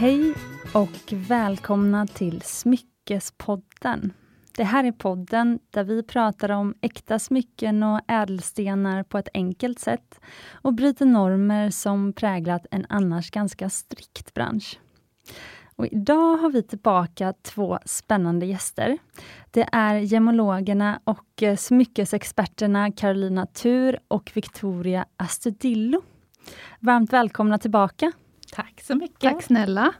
Hej och välkomna till Smyckespodden. Det här är podden där vi pratar om äkta smycken och ädelstenar på ett enkelt sätt och bryter normer som präglat en annars ganska strikt bransch. Och idag har vi tillbaka två spännande gäster. Det är gemologerna och eh, smyckesexperterna Carolina Tur och Victoria Astudillo. Varmt välkomna tillbaka. Tack så mycket. Tack snälla.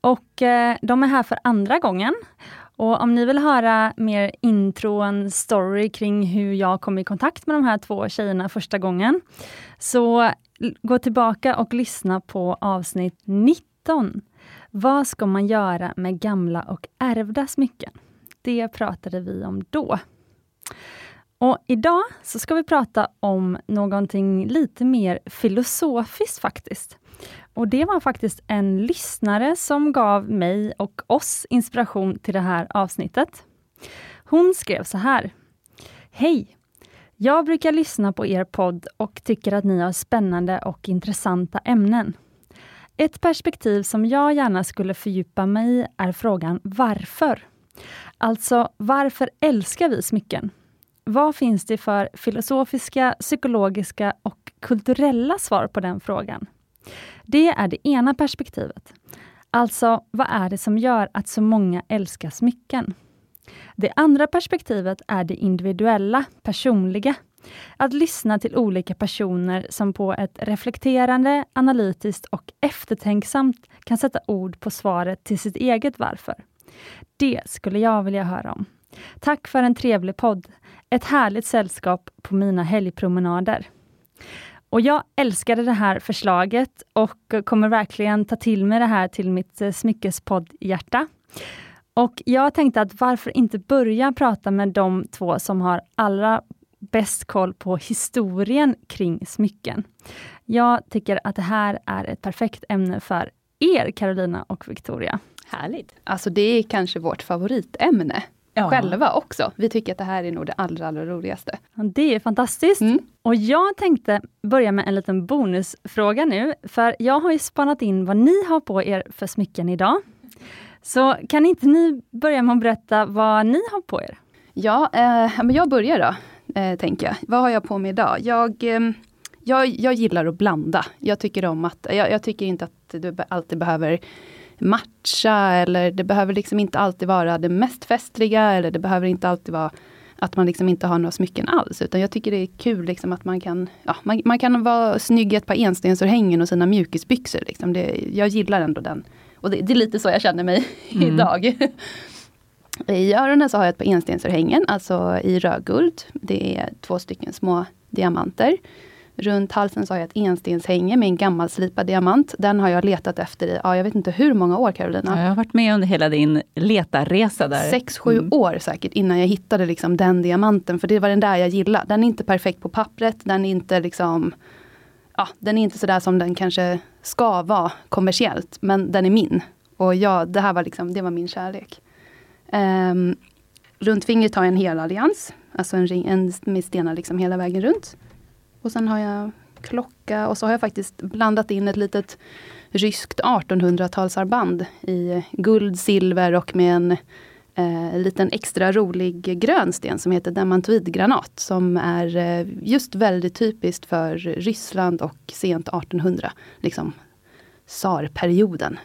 Och eh, de är här för andra gången. Och om ni vill höra mer intro och en story kring hur jag kom i kontakt med de här två tjejerna första gången, så gå tillbaka och lyssna på avsnitt 19. Vad ska man göra med gamla och ärvda smycken? Det pratade vi om då. Och idag så ska vi prata om någonting lite mer filosofiskt faktiskt. Och det var faktiskt en lyssnare som gav mig och oss inspiration till det här avsnittet. Hon skrev så här. Hej! Jag brukar lyssna på er podd och tycker att ni har spännande och intressanta ämnen. Ett perspektiv som jag gärna skulle fördjupa mig i är frågan varför? Alltså, varför älskar vi smycken? Vad finns det för filosofiska, psykologiska och kulturella svar på den frågan? Det är det ena perspektivet. Alltså, vad är det som gör att så många älskar smycken? Det andra perspektivet är det individuella, personliga. Att lyssna till olika personer som på ett reflekterande, analytiskt och eftertänksamt kan sätta ord på svaret till sitt eget varför. Det skulle jag vilja höra om. Tack för en trevlig podd. Ett härligt sällskap på mina helgpromenader. Och jag älskade det här förslaget och kommer verkligen ta till mig det här till mitt smyckespoddhjärta. smyckespodd-hjärta. Och jag tänkte att varför inte börja prata med de två som har allra bäst koll på historien kring smycken. Jag tycker att det här är ett perfekt ämne för er, Carolina och Victoria. Härligt! Alltså det är kanske vårt favoritämne ja. själva också. Vi tycker att det här är nog det allra, allra roligaste. Det är fantastiskt. Mm. Och jag tänkte börja med en liten bonusfråga nu, för jag har ju spanat in vad ni har på er för smycken idag. Så kan inte ni börja med att berätta vad ni har på er? Ja, eh, men jag börjar då, eh, tänker jag. Vad har jag på mig idag? Jag, eh, jag, jag gillar att blanda. Jag tycker om att, jag, jag tycker inte att du alltid behöver matcha eller det behöver liksom inte alltid vara det mest festliga eller det behöver inte alltid vara att man liksom inte har några smycken alls. Utan jag tycker det är kul liksom att man kan, ja, man, man kan vara snygg i ett par enstensörhängen och sina mjukisbyxor. Liksom. Det, jag gillar ändå den. Och det, det, är lite så jag känner mig mm. idag. I öronen så har jag ett par enstensörhängen, alltså i rödguld. Det är två stycken små diamanter. Runt halsen så har jag ett enstenshänge med en gammal slipad diamant. Den har jag letat efter i, ja, jag vet inte hur många år Carolina? Ja, jag har varit med under hela din letarresa där. Sex, sju mm. år säkert innan jag hittade liksom den diamanten. För det var den där jag gillade. Den är inte perfekt på pappret, den är inte liksom Ja, den är inte sådär som den kanske ska vara kommersiellt, men den är min. Och ja, det här var liksom, det var min kärlek. Um, runt fingret har jag en hel allians, alltså en ring en med stenar liksom hela vägen runt. Och sen har jag klocka och så har jag faktiskt blandat in ett litet ryskt 1800-talsarmband i guld, silver och med en eh, liten extra rolig grön sten som heter demantoidgranat. Som är eh, just väldigt typiskt för Ryssland och sent 1800. Liksom tsarperioden.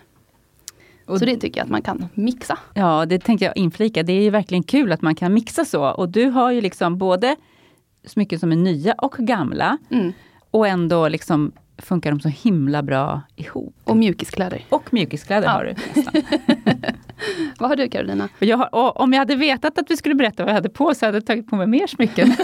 Och så det tycker jag att man kan mixa. Ja, det tänkte jag inflika. Det är ju verkligen kul att man kan mixa så. Och du har ju liksom både smycken som är nya och gamla. Mm. Och ändå liksom funkar de så himla bra ihop. Och mjukiskläder. Och mjukiskläder ja. har du vad har du har, om jag hade vetat att vi skulle berätta vad jag hade på så hade jag tagit på mig mer smycken.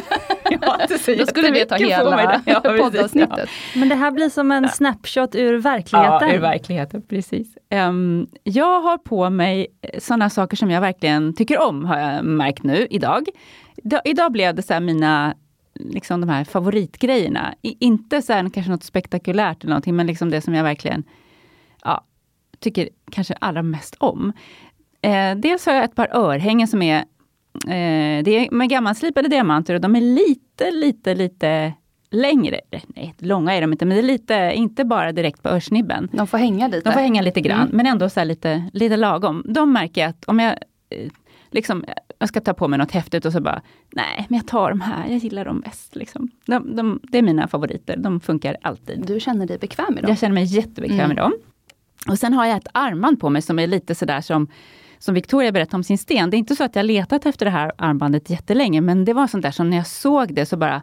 Då skulle vi ta hela ja, poddavsnittet. Ja. Men det här blir som en snapshot ur verkligheten. Ja, ur verkligheten, precis. Um, jag har på mig sådana saker som jag verkligen tycker om, har jag märkt nu idag. Idag blev det så mina liksom de här favoritgrejerna. inte så här, kanske något spektakulärt eller någonting, men liksom det som jag verkligen ja, tycker kanske allra mest om. Eh, dels har jag ett par örhängen som är, eh, det är med gammalslipade diamanter och de är lite, lite, lite längre. Nej, långa är de inte, men det är lite, inte bara direkt på örsnibben. De får hänga lite. De får hänga lite grann, Mm. men ändå så här lite, lite lagom. De märker jag att om jag eh, liksom, jag ska ta på mig något häftigt och så bara, nej, men jag tar de här, jag gillar dem bäst. Liksom. De, de, det är mina favoriter, de funkar alltid. Du känner dig bekväm i dem? Jag känner mig jättebekväm Mm. med dem. Och sen har jag ett armband på mig som är lite sådär som som Victoria berättade om sin sten. Det är inte så att jag letat efter det här armbandet jättelänge, men det var sånt där som när jag såg det så bara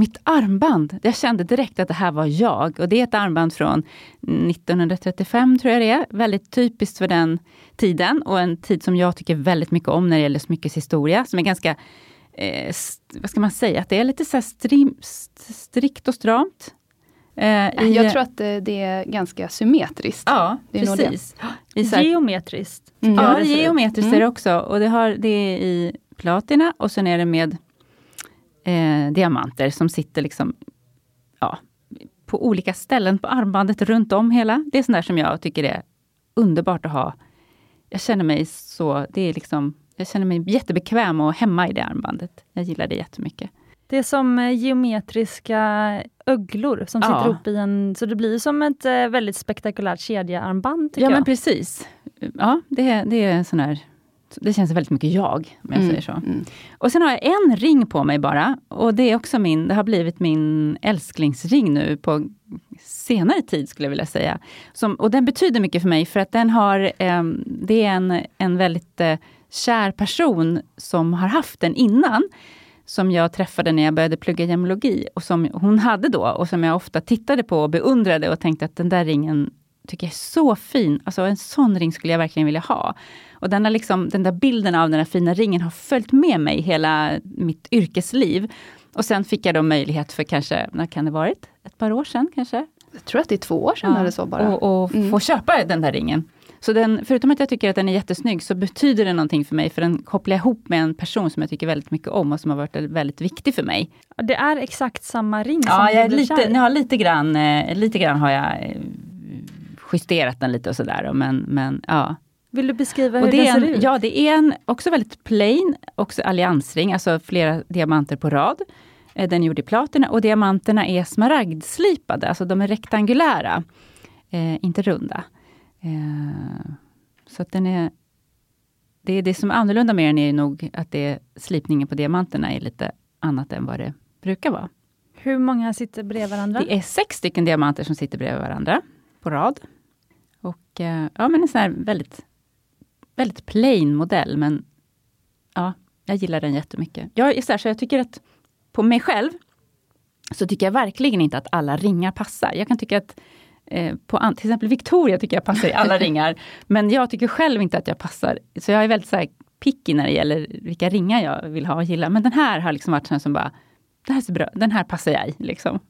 mitt armband! Jag kände direkt att det här var jag. Och det är ett armband från 1935 tror jag det är. Väldigt typiskt för den tiden och en tid som jag tycker väldigt mycket om när det gäller smyckeshistoria. Som är ganska, eh, vad ska man säga, att det är lite så här strim, st- strikt och stramt. Eh, i- Jag tror att det, det är ganska symmetriskt. Ja, Det är nog det. precis. Här, Geometriskt. Mm. ja, geometriskt Mm. är det också. Och det, har, det är i platina och sen är det med eh, diamanter som sitter liksom ja, på olika ställen på armbandet runt om hela. Det är sånt där som jag tycker är underbart att ha. Jag känner mig så, det är liksom, jag känner mig jättebekväm och hemma i det armbandet. Jag gillar det jättemycket. Det är som eh, geometriska öglor som sitter Ja. ihop i en... Så det blir som ett eh, väldigt spektakulärt kedjearmband Ja men jag. precis. Ja, det, det är sån här, det känns väldigt mycket jag, om jag Mm, säger så. mm. Och sen har jag en ring på mig bara. Och det är också min, det har blivit min älsklingsring nu på senare tid skulle jag vilja säga. Som, och den betyder mycket för mig för att den har, ehm, det är en, en väldigt eh, kär person som har haft den innan. Som jag träffade när jag började plugga gemologi och som hon hade då och som jag ofta tittade på och beundrade och tänkte att den där ringen tycker jag är så fin. Alltså en sån ring skulle jag verkligen vilja ha. Och den, har liksom, den där bilden av den där fina ringen har följt med mig hela mitt yrkesliv. Och sen fick jag då möjlighet för kanske, när kan det varit? Ett par år sedan kanske? Jag tror att det är två år sedan eller så bara. Och, och Mm. få köpa den där ringen. Så den, förutom att jag tycker att den är jättesnygg, så betyder den någonting för mig, för den kopplar jag ihop med en person som jag tycker väldigt mycket om och som har varit väldigt viktig för mig. Det är exakt samma ring som Ja, du jag är lite, ja, lite, grann, eh, lite grann har jag eh, justerat den lite och sådär. Men, men ja. Vill du beskriva hur det den ser en, ut? ja, det är en också väldigt plain, också alliansring, alltså flera diamanter på rad. Eh, Den är gjord i platina och diamanterna är smaragdslipade, alltså de är rektangulära, eh, inte runda. Eh, så att den är... Det, är det som är annorlunda med den är nog att det, slipningen på diamanterna är lite annat än vad det brukar vara. Hur många sitter bredvid varandra? Det är sex stycken diamanter som sitter bredvid varandra på rad. Och eh, ja, men en sån här väldigt, väldigt plain modell, men ja, jag gillar den jättemycket. Jag är så, här, så jag tycker att på mig själv så tycker jag verkligen inte att alla ringar passar. Jag kan tycka att eh, på till exempel Victoria tycker jag passar i alla ringar, men jag tycker själv inte att jag passar. Så jag är väldigt så här, picky när det gäller vilka ringar jag vill ha och gilla. Men den här har liksom varit sån som bara, det här ser bra, den här passar jag i. Liksom.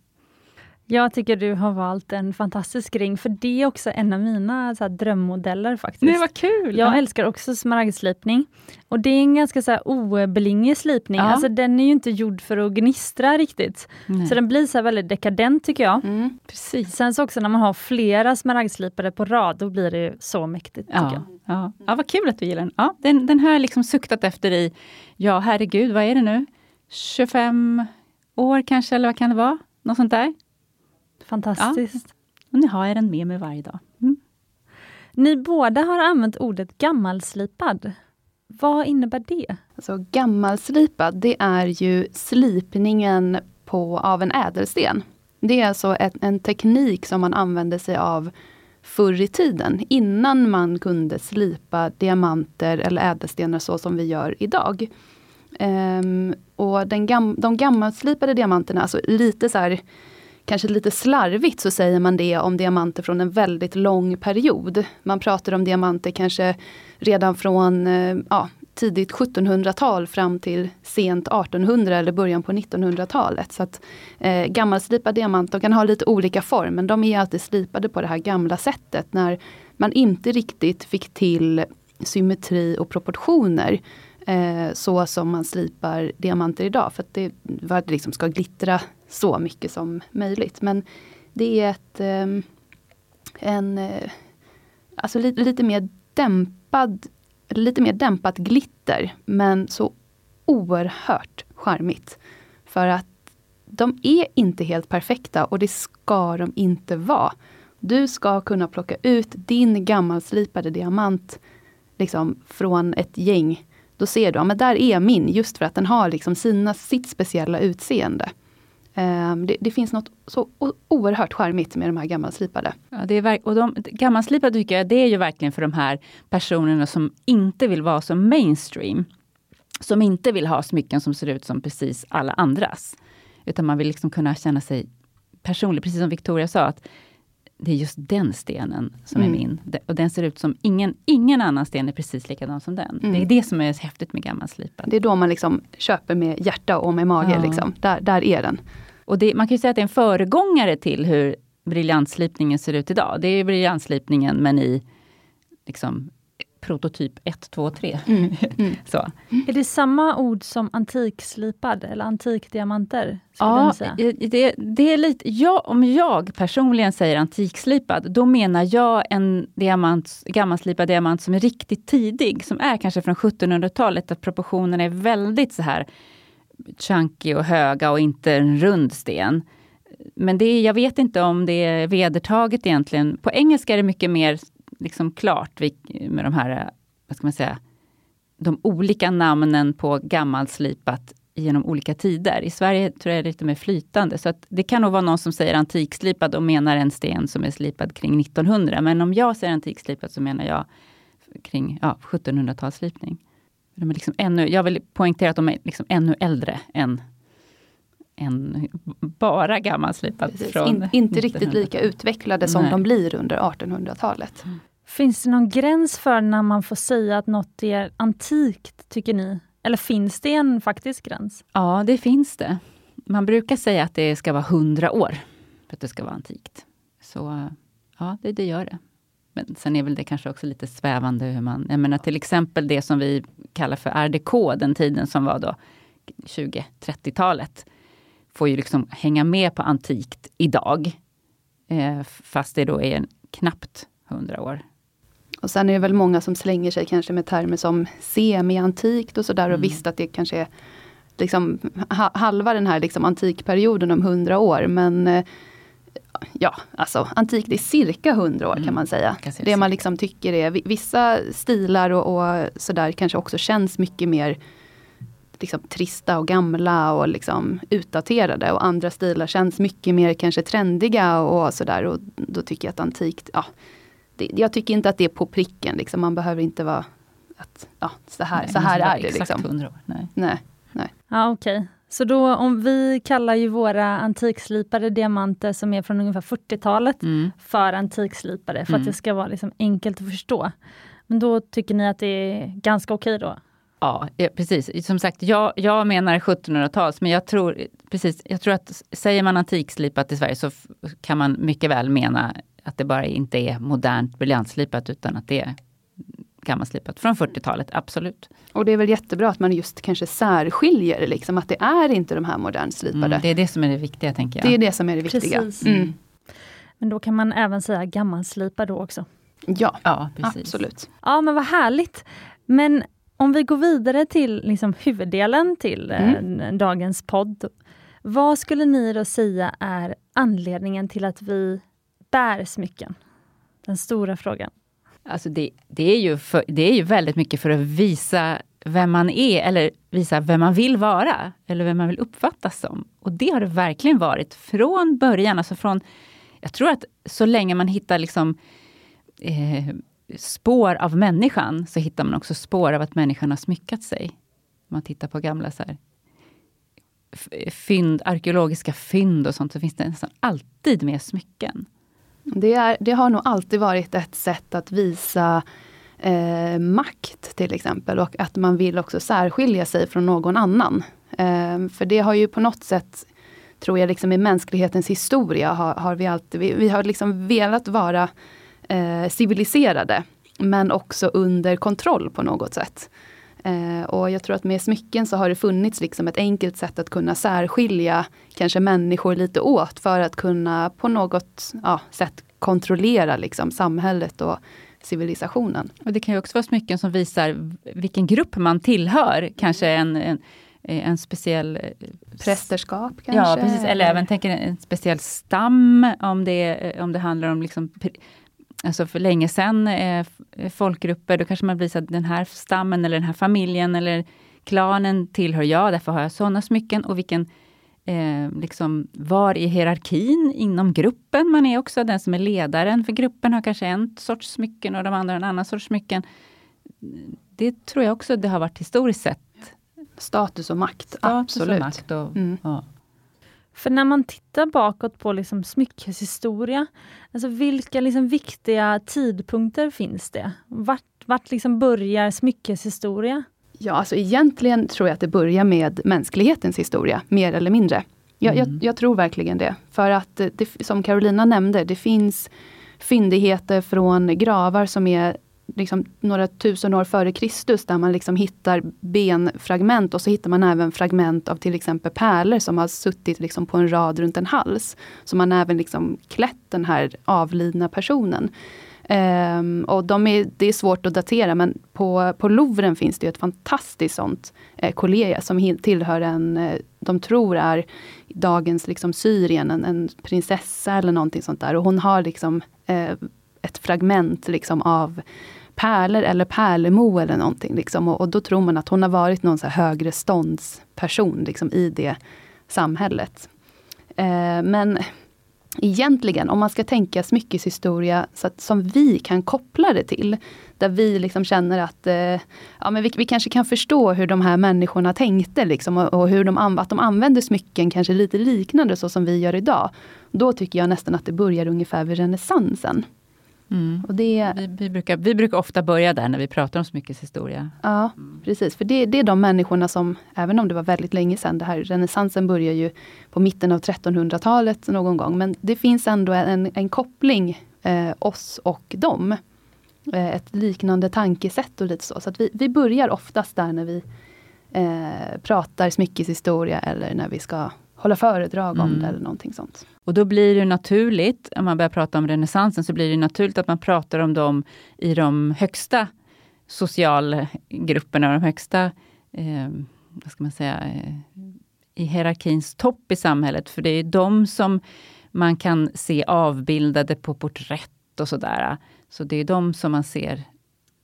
Jag tycker du har valt en fantastisk ring, för det är också en av mina så här, drömmodeller faktiskt. Nej, vad kul! Jag älskar också smaragdslipning. Och det är en ganska så här oblingig slipning. Ja. Alltså den är ju inte gjord för att gnistra riktigt. Nej. Så den blir så här väldigt dekadent tycker jag. Mm. Precis. Sen så också när man har flera smaragdslipade på rad, då blir det så mäktigt. tycker Ja, jag. ja. ja, vad kul att du gillar den. Ja, den, den har jag liksom suktat efter i, ja herregud, vad är det nu? 25 år kanske, eller vad kan det vara? Något sånt där. Fantastiskt. Och nu har jag den med mig varje dag. Mm. Ni båda har använt ordet gammalslipad. Vad innebär det? Alltså gammalslipad, det är ju slipningen på, av en ädelsten. Det är alltså ett, en teknik som man använde sig av förr i tiden, innan man kunde slipa diamanter eller ädelstenar så som vi gör idag. Ehm, och den gam, de gammalslipade diamanterna, alltså lite så här, kanske lite slarvigt så säger man det om diamanter från en väldigt lång period. Man pratar om diamanter kanske redan från eh, ja, tidigt 1700-tal fram till sent 1800 eller början på 1900-talet. Så att eh, gammalslipade diamanter de kan ha lite olika form, men de är alltid slipade på det här gamla sättet när man inte riktigt fick till symmetri och proportioner eh, så som man slipar diamanter idag. För att det, för att det liksom ska glittra så mycket som möjligt. Men det är ett ehm, en eh, alltså lite, lite mer dämpad lite mer dämpat glitter men så oerhört charmigt. För att de är inte helt perfekta och det ska de inte vara. Du ska kunna plocka ut din gammalslipade diamant liksom, från ett gäng. Då ser du, ja men där är min, just för att den har liksom sina, sitt speciella utseende. Um, det, det, finns något så oerhört charmigt med de här gammalslipade. Ja, det är och de, gammalslipade tycker jag, det är ju verkligen för de här personerna som inte vill vara så mainstream. Som inte vill ha smycken som ser ut som precis alla andras. Utan man vill liksom kunna känna sig personlig, precis som Victoria sa. att det är just den stenen som mm. är min. Och den ser ut som ingen, ingen annan sten är precis likadan som den. Mm. Det är det som är häftigt med gammalslipad. Det är då man liksom köper med hjärta och med mage. Ja. Liksom. Där, där är den. Och det, man kan säga att det är en föregångare till hur briljantslipningen ser ut idag. Det är briljantslipningen men i liksom, prototyp 1, 2, 3. Mm. Mm. Så. Är det samma ord som antikslipad eller antikdiamanter? Ja, det, det, är lite, ja, om jag personligen säger antikslipad, då menar jag en diamant, gammalslipad diamant som är riktigt tidig, som är kanske från 1700-talet, att proportionerna är väldigt så här chunky och höga och inte en rund sten. Men det, jag vet inte om det är vedertaget egentligen. På engelska är det mycket mer liksom klart med de här, vad ska man säga, de olika namnen på gammalslipat genom olika tider. I Sverige tror jag det är lite mer flytande. Så att det kan nog vara någon som säger antikslipad och menar en sten som är slipad kring 1900. Men om jag säger antikslipad så menar jag kring ja, 1700-talsslipning. De är liksom ännu, jag vill poängtera att de är liksom ännu äldre än, än bara gammalslipat. Från In, inte riktigt lika utvecklade som Nej. de blir under 1800-talet. Mm. Finns det någon gräns för när man får säga att något är antikt, tycker ni? Eller finns det en faktisk gräns? Ja, det finns det. Man brukar säga att det ska vara 100 år för att det ska vara antikt. Så ja, det, det gör det. Men sen är väl det kanske också lite svävande hur man... Jag menar till exempel det som vi kallar för RDK, den tiden som var då 20-30-talet. Får ju liksom hänga med på antikt idag. Eh, fast det då är knappt 100 år. Och sen är det väl många som slänger sig kanske med termer som semi-antikt och sådär. Mm. Och visst att det kanske är liksom halva den här liksom antikperioden om 100 år. Men eh, ja, alltså antik det är cirka 100 år mm. kan man säga. Kan det man liksom tycker är, vissa stilar och, och sådär kanske också känns mycket mer liksom, trista och gamla och liksom utdaterade. Och andra stilar känns mycket mer kanske trendiga och sådär. Och då tycker jag att antikt, ja, det, jag tycker inte att det är på pricken. Liksom. Man behöver inte vara att, ja, så här, nej, så här är det. Liksom. 100 år. Nej. nej, nej. Ja, okej. Okay. Så då om vi kallar ju våra antikslipade diamanter som är från ungefär 40-talet mm. för antikslipade för mm. att det ska vara liksom enkelt att förstå. Men då tycker ni att det är ganska okej då? Ja, precis. Som sagt, jag, jag menar 1700-tals, men jag tror, precis, jag tror att säger man antikslipat i Sverige så kan man mycket väl mena att det bara inte är modernt briljantslipat utan att det är gammalslipat från 40-talet, absolut. Och det är väl jättebra att man just kanske särskiljer liksom, att det är inte de här modernslipade. Mm, det är det som är det viktiga tänker jag. Det är det som är det viktiga. Mm. Men då kan man även säga gammalslipad då också? Ja, ja absolut. Ja men vad härligt. Men om vi går vidare till liksom huvuddelen till eh, mm. dagens podd. Vad skulle ni då säga är anledningen till att vi bär smycken? Den stora frågan. Alltså det, det, är ju för, det är ju väldigt mycket för att visa vem man är eller visa vem man vill vara eller vem man vill uppfattas som. Och det har det verkligen varit från början. Alltså från, jag tror att så länge man hittar liksom, eh, spår av människan så hittar man också spår av att människan har smyckat sig. Om man tittar på gamla så här, fynd, arkeologiska fynd och sånt så finns det nästan alltid med smycken. Det, är, det har nog alltid varit ett sätt att visa eh, makt till exempel och att man vill också särskilja sig från någon annan. Eh, för det har ju på något sätt, tror jag, liksom i mänsklighetens historia har, har vi alltid, vi, vi, har liksom velat vara eh, civiliserade men också under kontroll på något sätt. Eh, och jag tror att med smycken så har det funnits liksom ett enkelt sätt att kunna särskilja kanske människor lite åt för att kunna på något ja, sätt kontrollera liksom samhället och civilisationen. Och Det kan ju också vara smycken som visar vilken grupp man tillhör. Kanske en, en eh, en speciell... eh, Prästerskap kanske? Ja, precis. Eller även tänker en speciell stam, om det, om det handlar om liksom, Alltså för länge sedan, eh, folkgrupper, då kanske man blir så att den här stammen eller den här familjen eller klanen tillhör jag, därför har jag sådana smycken. Och vilken, eh, liksom, var i hierarkin inom gruppen man är också. Den som är ledaren för gruppen har kanske en sorts smycken och de andra en annan sorts smycken. Det tror jag också det har varit historiskt sett. Status och makt, Status absolut. Och makt och, Mm. ja. För när man tittar bakåt på liksom smyckeshistoria, alltså vilka liksom viktiga tidpunkter finns det? Vart, vart liksom börjar smyckeshistoria? Ja, alltså egentligen tror jag att det börjar med mänsklighetens historia, mer eller mindre. Jag, Mm. jag, jag tror verkligen det. För att, det, som Carolina nämnde, det finns fyndigheter från gravar som är liksom några tusen år före Kristus, där man liksom hittar benfragment och så hittar man även fragment av till exempel pärlor som har suttit liksom på en rad runt en hals. Så man har även liksom klätt den här avlidna personen. Um, och de är, det är svårt att datera men på, på Louvren finns det ett fantastiskt sånt eh, kollega som tillhör en, eh, de tror är dagens liksom Syrien, en, en prinsessa eller någonting sånt där. Och hon har liksom eh, ett fragment liksom av pärlor eller pärlemo eller någonting. Liksom. Och, och då tror man att hon har varit någon så här högre ståndsperson liksom, i det samhället. Eh, men egentligen, om man ska tänka smyckeshistoria så att, som vi kan koppla det till, där vi liksom känner att eh, ja, men vi, vi kanske kan förstå hur de här människorna tänkte liksom, och, och hur de, att de använde smycken kanske lite liknande så som vi gör idag. Då tycker jag nästan att det börjar ungefär vid renässansen. Mm. Och det, Vi, vi, brukar, vi brukar ofta börja där när vi pratar om smyckeshistoria. Ja, precis. För det, det är de människorna som, även om det var väldigt länge sedan, det här renässansen börjar ju på mitten av 1300-talet någon gång, men det finns ändå en, en koppling eh, oss och dem. Eh, ett liknande tankesätt och lite så. Så vi, vi börjar oftast där när vi eh, pratar smyckeshistoria eller när vi ska hålla föredrag om Mm. det eller någonting sånt. Och då blir det naturligt, om man börjar prata om renässansen, så blir det naturligt att man pratar om dem i de högsta socialgrupperna, de högsta, eh, vad ska man säga, eh, i hierarkins topp i samhället. För det är de som man kan se avbildade på porträtt och sådär. Så det är de som man ser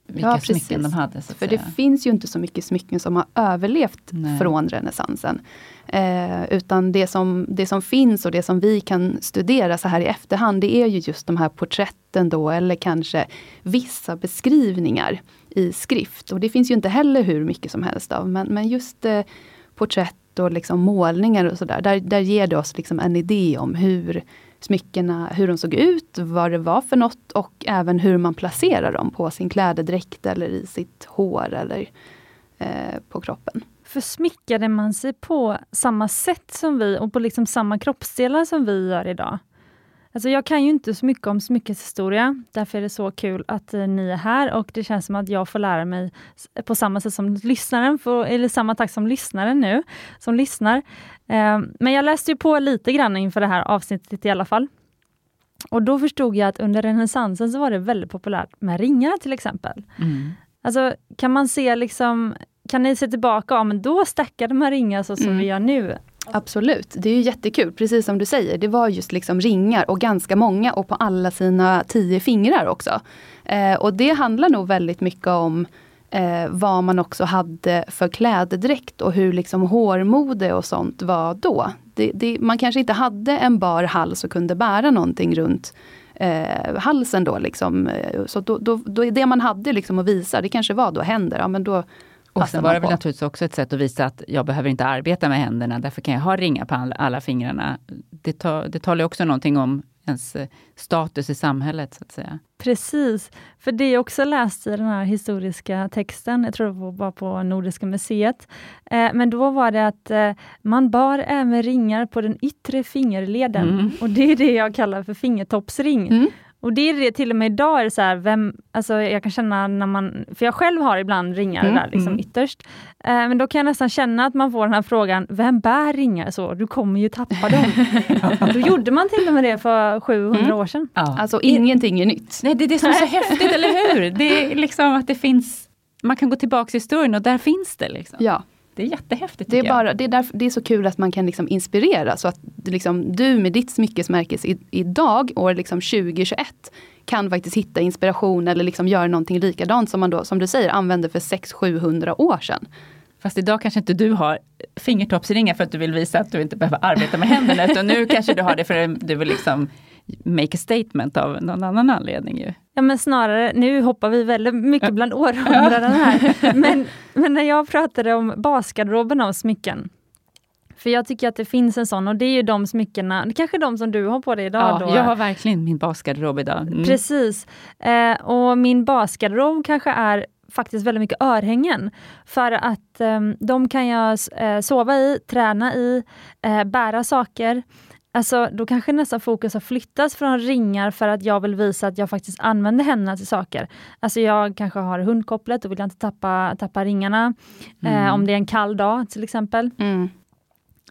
vilka Ja, smycken de hade. För det säga. finns ju inte så mycket smycken som har överlevt Nej. från renässansen. Eh, utan det som, det som finns och det som vi kan studera så här i efterhand, det är ju just de här porträtten då, eller kanske vissa beskrivningar i skrift. Och det finns ju inte heller hur mycket som helst av, men, men just eh, porträtt och liksom målningar och sådär, där, där ger det oss liksom en idé om hur smyckena, hur de såg ut, vad det var för något och även hur man placerar dem på sin klädedräkt eller i sitt hår eller eh, på kroppen. För smyckade man sig på samma sätt som vi och på liksom samma kroppsdelar som vi gör idag? Alltså jag kan ju inte så mycket om smyckeshistoria, därför är det så kul att eh, ni är här och det känns som att jag får lära mig på samma sätt som lyssnaren, får, eller samma takt som lyssnaren nu, som lyssnar. Eh, men jag läste ju på lite grann inför det här avsnittet i alla fall. Och då förstod jag att under renässansen så var det väldigt populärt med ringar till exempel. Mm. Alltså kan man se liksom, kan ni se tillbaka, ja men då stackade man ringar så som Mm. vi gör nu. Absolut, det är ju jättekul, precis som du säger. Det var just liksom ringar och ganska många och på alla sina tio fingrar också. Eh, och det handlar nog väldigt mycket om eh, vad man också hade för klädedräkt och hur liksom hårmode och sånt var då. Det, det, man kanske inte hade en bar hals och kunde bära någonting runt eh, halsen då. Liksom. Eh, Så då, då, då är det man hade liksom att visa, det kanske var då händer, ja men då Och sen var det väl naturligtvis också ett sätt att visa att jag behöver inte arbeta med händerna, därför kan jag ha ringar på alla, fingrarna. Det, tar, det talar också någonting om ens eh, status i samhället, så att säga. Precis, för det jag också läst i den här historiska texten, jag tror det var på Nordiska museet, eh, men då var det att eh, man bar även ringar på den yttre fingerleden. Mm. Och det är det jag kallar för fingertoppsring. Mm. Och det är det till och med idag, är det så här, vem, alltså jag kan känna när man, för jag själv har ibland ringar Mm, där liksom mm. ytterst, eh, men då kan jag nästan känna att man får den här frågan, vem bär ringar så? Du kommer ju tappa dem. då gjorde man till och med det för 700 Mm. år sedan. Ja. Alltså ingenting är nytt. Nej, det är det som är så häftigt, eller hur? Det är liksom att det finns, man kan gå tillbaka i historien och där finns det. Liksom. Ja, Det är jättehäftigt. Det är, bara, det, är därför, det är så kul att man kan liksom inspirera. Så att du liksom, du med ditt smyckesmärke i, idag, år liksom 2021, kan faktiskt hitta inspiration eller liksom göra någonting likadant som man då, som du säger, använde för 600-700 år sedan. Fast idag kanske inte du har fingertoppsringar för att du vill visa att du inte behöver arbeta med händerna, utan nu kanske du har det för att du vill liksom make a statement av någon annan anledning. Ju. Ja men snarare, nu hoppar vi väldigt mycket bland århundraden här. Men, men när jag pratade om basgarderoben av smycken, för jag tycker att det finns en sån och det är ju de smyckena, kanske de som du har på dig idag. Ja, då. jag har verkligen min basgarderob idag. Mm. Precis. Eh, och min basgarderob kanske är faktiskt väldigt mycket örhängen. För att eh, de kan jag eh, sova i, träna i, eh, bära saker. Alltså, då kanske nästan fokus har flyttats från ringar för att jag vill visa att jag faktiskt använder händerna till saker. Alltså jag kanske har hundkopplet, då vill jag inte tappa, tappa ringarna. Mm. Eh, om det är en kall dag till exempel. Mm.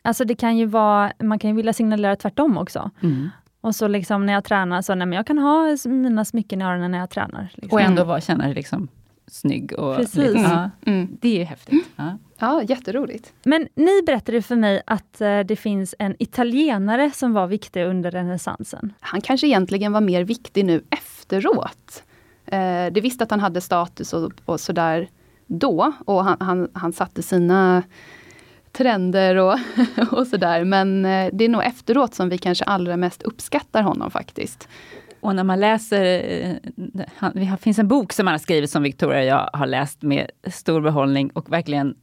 Alltså det kan ju vara, man kan ju vilja signalera tvärtom också. Mm. Och så liksom när jag tränar, så nej, men jag kan ha mina smycken i öronen när jag tränar. Liksom. Och ändå känna dig liksom snygg. Och Precis. Lite, ja, Mm. det är ju häftigt. Ja. Ja, jätteroligt. Men ni berättade för mig att eh, det finns en italienare som var viktig under renässansen. Han kanske egentligen var mer viktig nu efteråt. Eh, det visste att han hade status och, och sådär då. Och han, han, han satte sina trender och, och sådär. Men eh, det är nog efteråt som vi kanske allra mest uppskattar honom faktiskt. Och när man läser, eh, det finns en bok som han har skrivit som Victoria och jag har läst med stor behållning och verkligen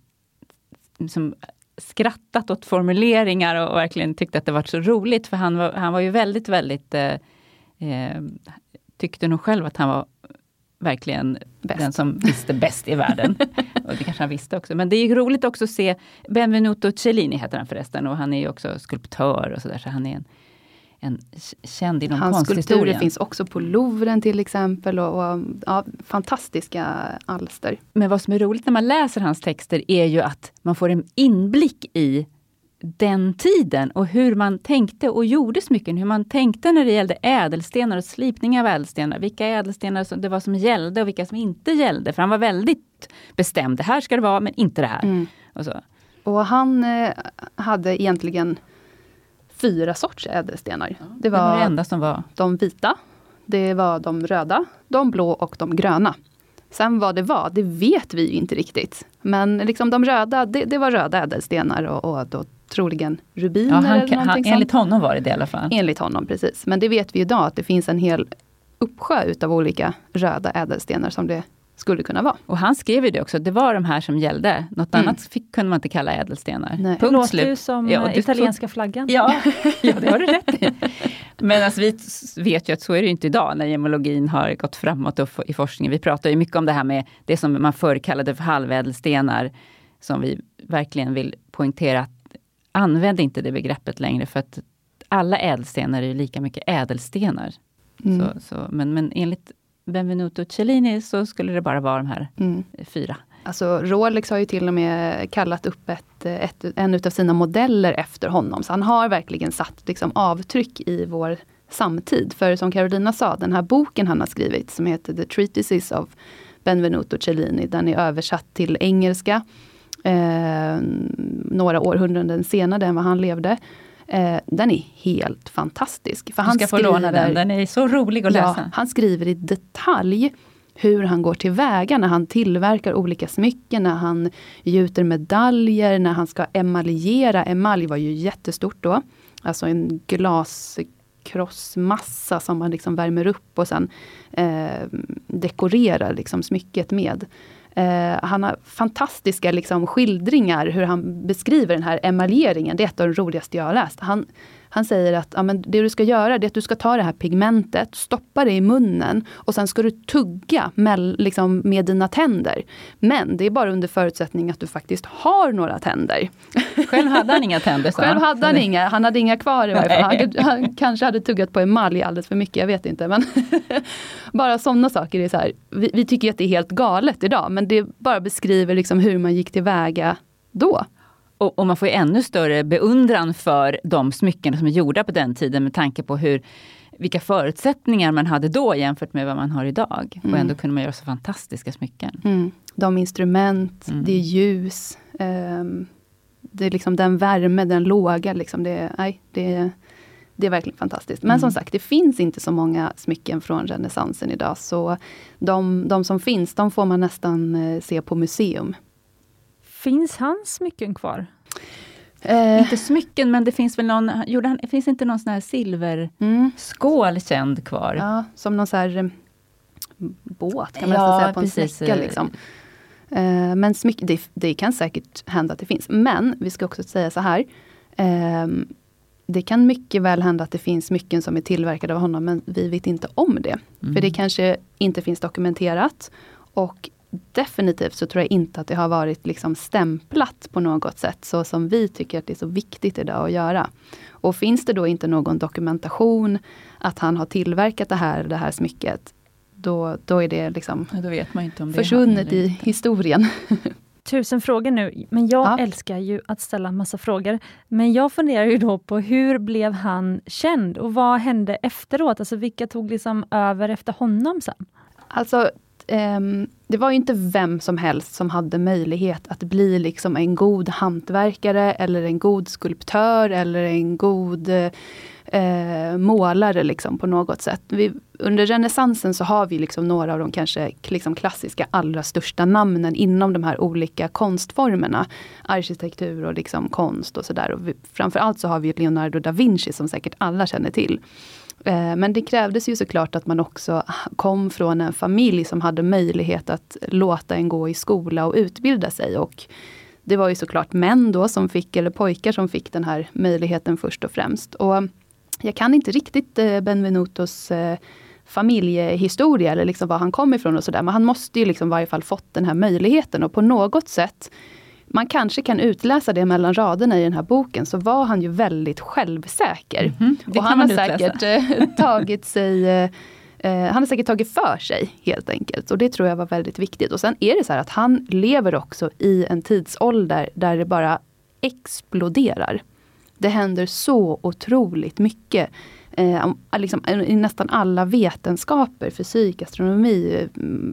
liksom skrattat åt formuleringar och verkligen tyckt att det var så roligt. För han var, han var ju väldigt, väldigt, eh, eh, tyckte nog själv att han var verkligen Bäst. den som visste bäst i världen. och det kanske han visste också. Men det är ju roligt också att se, Benvenuto Cellini heter han förresten, och han är ju också skulptör och sådär, så han är en, en känd inom Hans skulpturer konsthistorien. finns också på Louvren till exempel. Och, och ja, fantastiska alster. Men vad som är roligt när man läser hans texter är ju att man får en inblick i den tiden och hur man tänkte och gjorde smycken. Hur man tänkte när det gällde ädelstenar och slipning av ädelstenar. Vilka ädelstenar som det var som gällde och vilka som inte gällde. För han var väldigt bestämd. Det här ska det vara, men inte det här. Mm. Och så. Och han eh, hade egentligen fyra sorts ädelstenar. det Det var det enda som var... de vita, det var de röda, de blå och de gröna. Sen vad det var, det vet vi ju inte riktigt. Men liksom de röda, det, det var röda ädelstenar och, och då troligen rubiner Ja, han, eller han, någonting enligt sånt. honom var det det i alla fall. Enligt honom, precis. Men det vet vi idag att det finns en hel uppsjö utav olika röda ädelstenar som det skulle kunna vara. Och han skrev ju det också, det var de här som gällde. Något Mm. annat fick, kunde man inte kalla ädelstenar. Nej. Punkt låter slut. ju som Ja, eh, du- italienska flaggan. Ja, ja, det har du rätt i. Men alltså, vi vet ju att så är det inte idag när gemologin har gått framåt i forskningen. Vi pratar ju mycket om det här med det som man förr kallade för halvädelstenar. Som vi verkligen vill poängtera att använd inte det begreppet längre för att alla ädelstenar är ju lika mycket ädelstenar. Mm. Så, så, men, men enligt Benvenuto Cellini så skulle det bara vara de här Mm. fyra. Alltså Rolex har ju till och med kallat upp ett, ett, en utav sina modeller efter honom. Så han har verkligen satt liksom, avtryck i vår samtid. För som Carolina sa, den här boken han har skrivit som heter The Treatises of Benvenuto Cellini, den är översatt till engelska. Eh, några århundraden senare än vad han levde. Eh, den är helt fantastisk. För Du ska få låna den, den är så rolig att Ja, läsa. han skriver i detalj hur han går tillväga när han tillverkar olika smycken, när han gjuter medaljer, när han ska emaljera. Emalj var ju jättestort då. Alltså en glaskrossmassa som man liksom värmer upp och sen eh, dekorerar liksom smycket med. Eh, han har fantastiska liksom skildringar hur han beskriver den här emaljeringen. Det är ett av de roligaste jag har läst. Han, han säger att ja, men det du ska göra är att du ska ta det här pigmentet, stoppa det i munnen och sen ska du tugga med, liksom, med dina tänder. Men det är bara under förutsättning att du faktiskt har några tänder. Själv hade han inga tänder. sa Själv hade han inga, han hade inga kvar i varje fall. Han, han kanske hade tuggat på emalj alldeles för mycket, jag vet inte. Men bara sådana saker är så här, vi, vi tycker att det är helt galet idag, men det bara beskriver liksom hur man gick tillväga då. Och, och man får ju ännu större beundran för de smycken som är gjorda på den tiden med tanke på hur vilka förutsättningar man hade då jämfört med vad man har idag. Mm. Och ändå kunde man göra så fantastiska smycken. Mm. De instrument, Mm. det ljus. ehm, det är liksom den värme, den låga. Liksom det, nej, det, det är verkligen fantastiskt. Men Mm. som sagt, det finns inte så många smycken från renässansen idag. Så de, de som finns, de får man nästan eh, se på museum. Finns hans smycken kvar? Eh, Inte smycken, men det finns väl någon, gjorde han, finns inte någon sån här silverskål mm, känd kvar? ja, som någon så här eh, båt kan man Ja, nästan säga på en precis. snäcka. Liksom. Eh, men smyck, det, det kan säkert hända att det finns. Men vi ska också säga så här. ehm, det kan mycket väl hända att det finns smycken som är tillverkade av honom, men vi vet inte om det. Mm. För det kanske inte finns dokumenterat. Och definitivt så tror jag inte att det har varit liksom stämplat på något sätt, så som vi tycker att det är så viktigt idag att göra. Och finns det då inte någon dokumentation att han har tillverkat det här, det här smycket, då, då är det liksom Då vet man inte om det är han försvunnet eller i historien. Tusen frågor nu, men jag Ja. älskar ju att ställa massa frågor. Men jag funderar ju då på hur blev han känd och vad hände efteråt? Alltså vilka tog liksom över efter honom sen? Alltså, um, det var ju inte vem som helst som hade möjlighet att bli liksom en god hantverkare eller en god skulptör eller en god uh, målare liksom på något sätt. Vi, under renässansen så har vi liksom några av de kanske liksom klassiska allra största namnen inom de här olika konstformerna. Arkitektur och liksom konst och sådär. Framförallt så har vi Leonardo da Vinci som säkert alla känner till. Eh, men det krävdes ju såklart att man också kom från en familj som hade möjlighet att låta en gå i skola och utbilda sig. Och det var ju såklart män då som fick, eller pojkar som fick den här möjligheten först och främst. Och jag kan inte riktigt eh, Benvenutos eh, familjehistoria eller liksom var han kom ifrån och sådär. Men han måste ju liksom i varje fall fått den här möjligheten och på något sätt man kanske kan utläsa det mellan raderna i den här boken, så var han ju väldigt självsäker. Det och han har säkert eh, tagit sig eh, eh, han har säkert tagit för sig helt enkelt. Och det tror jag var väldigt viktigt. Och sen är det så här att han lever också i en tidsålder där det bara exploderar. Det händer så otroligt mycket. Eh, om- liksom, I nästan alla vetenskaper, fysik, astronomi,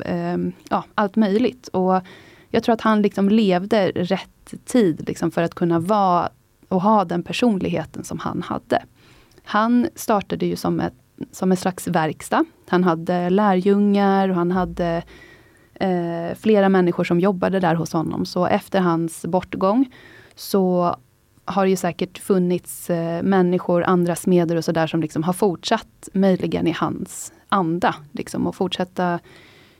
eh, eh, ja, allt möjligt. Och jag tror att han liksom levde rätt tid liksom, för att kunna vara och ha den personligheten som han hade. Han startade ju som, ett, som en slags verkstad. Han hade lärjungar och han hade eh, flera människor som jobbade där hos honom. Så efter hans bortgång så har det ju säkert funnits eh, människor, andra smeder och sådär som liksom har fortsatt möjligen i hans anda. Liksom, och fortsätta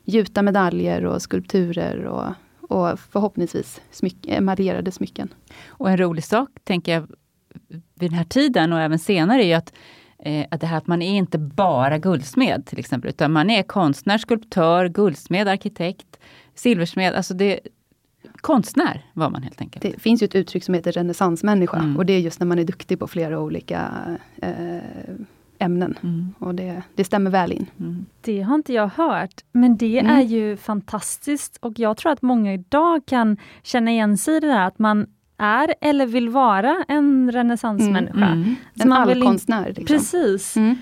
gjuta medaljer och skulpturer och, och förhoppningsvis smyck, emaljerade smycken. Och en rolig sak, tänker jag, vid den här tiden och även senare, är ju att, eh, att det här att man är inte bara guldsmed till exempel, utan man är konstnär, skulptör, guldsmed, arkitekt, silversmed. Alltså det, konstnär var man helt enkelt. Det finns ju ett uttryck som heter renässansmänniska Mm. och det är just när man är duktig på flera olika eh, ämnen. Mm, Och det, det stämmer väl in. mm. Det har inte jag hört, men det Mm. är ju fantastiskt och jag tror att många idag kan känna igen sig i det där att man är eller vill vara en renässansmänniska. Mm. Så En allkonstnär. Liksom. Precis. Mm.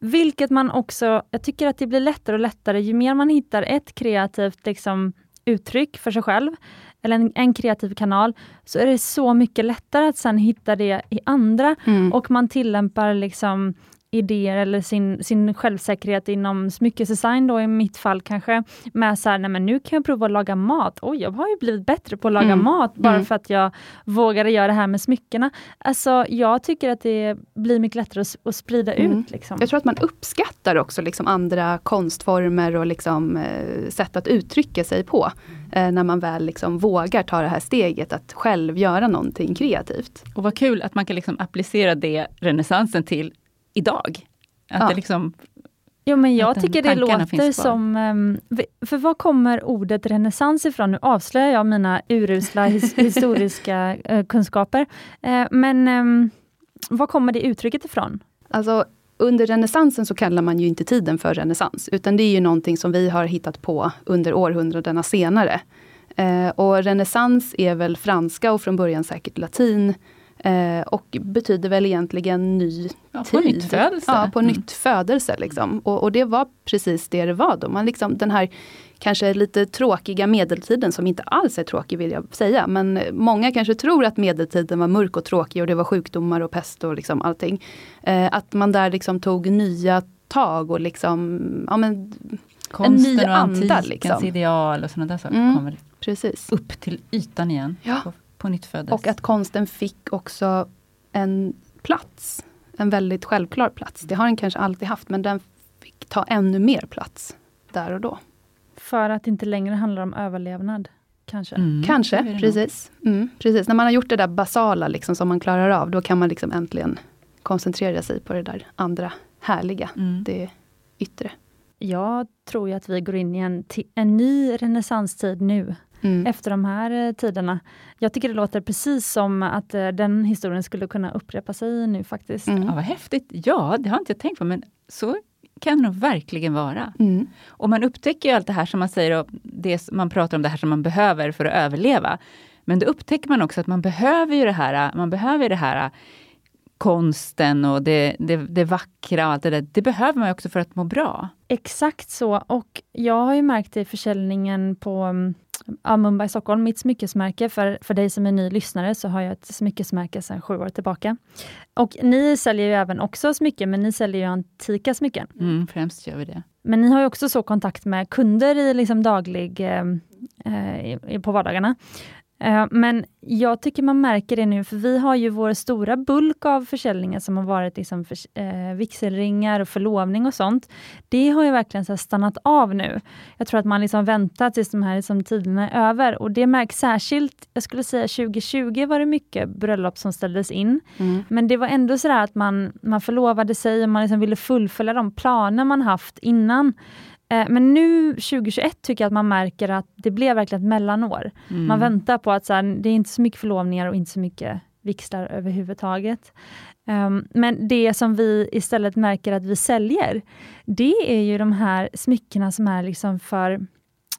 Vilket man också, jag tycker att det blir lättare och lättare ju mer man hittar ett kreativt liksom, uttryck för sig själv, eller en, en kreativ kanal, så är det så mycket lättare att sen hitta det i andra Mm. och man tillämpar liksom idéer eller sin, sin självsäkerhet inom smyckesdesign då i mitt fall kanske, med så här, nej men nu kan jag prova att laga mat. Oj, jag har ju blivit bättre på att laga Mm. mat bara Mm. för att jag vågade göra det här med smyckena. Alltså jag tycker att det blir mycket lättare att, att sprida Mm. ut. Liksom. Jag tror att man uppskattar också liksom andra konstformer och liksom, eh, sätt att uttrycka sig på. Eh, när man väl liksom vågar ta det här steget att själv göra någonting kreativt. Och vad kul att man kan liksom applicera det renässansen till idag. Att Ja. det liksom, Jo, men jag tycker det låter som... ehm, för var kommer ordet renässans ifrån? Nu avslöjar jag mina urusla his, historiska eh, kunskaper. Eh, men um, var kommer det uttrycket ifrån? Alltså, under renässansen så kallar man ju inte tiden för renässans, utan det är ju någonting som vi har hittat på under århundradena senare. Eh, och renässans är väl franska och från början säkert latin. Eh, och betyder väl egentligen ny Ja, tid. på nytt födelse. Ja, på Mm. nytt födelse. Liksom. Och, och det var precis det det var då. Man liksom, den här kanske lite tråkiga medeltiden som inte alls är tråkig vill jag säga. Men många kanske tror att medeltiden var mörk och tråkig och det var sjukdomar och pest och liksom allting. Eh, att man där liksom tog nya tag och liksom, ja men Konsten ny och anda, antikens liksom. ideal och sådana där saker Mm. kommer precis. upp till ytan igen. Ja. På, på nytt födelse. Och att konsten fick också en plats. En väldigt självklar plats. Det har den kanske alltid haft men den fick ta ännu mer plats där och då. För att det inte längre handlar om överlevnad, kanske. Mm, Kanske, precis. Mm, precis. När man har gjort det där basala liksom, som man klarar av, då kan man liksom äntligen koncentrera sig på det där andra härliga, Mm. det yttre. Jag tror ju att vi går in i en, en ny renässanstid nu, Mm. efter de här eh, tiderna. Jag tycker det låter precis som att eh, den historien skulle kunna upprepa sig nu faktiskt. Mm. Ja, vad häftigt. Ja, det har inte jag tänkt på, men så kan det nog verkligen vara. Mm. Och man upptäcker ju allt det här som man säger, och det man pratar om det här som man behöver för att överleva. Men då upptäcker man också att man behöver ju det här, man behöver det här konsten och det, det, det vackra och allt det där. Det behöver man ju också för att må bra. Exakt så. Och jag har ju märkt det i försäljningen på mm, ja, Mumbai Stockholm, mitt smyckesmärke. För, för dig som är ny lyssnare så har jag ett smyckesmärke sedan sju år tillbaka. Och ni säljer ju även också smycken, men ni säljer ju antika smycken. Mm, främst gör vi det. Men ni har ju också så kontakt med kunder i liksom daglig, eh, eh, på vardagarna. Eh, men jag tycker man märker det nu, för vi har ju vår stora bulk av försäljningar som har varit liksom för, eh, vigselringar och förlovning och sånt. Det har ju verkligen så stannat av nu. Jag tror att man liksom väntar tills de här liksom tiderna är över och det märks särskilt, jag skulle säga 2020 var det mycket bröllop som ställdes in. Mm. Men det var ändå sådär att man, man förlovade sig och man liksom ville fullfölja de planer man haft innan. Eh, men nu 2021 tycker jag att man märker att det blev verkligen ett mellanår. Mm. Man väntar på att så här, det är inte så mycket förlovningar och inte så mycket vigslar överhuvudtaget. Ehm, men det som vi istället märker att vi säljer, det är ju de här smyckena som är liksom för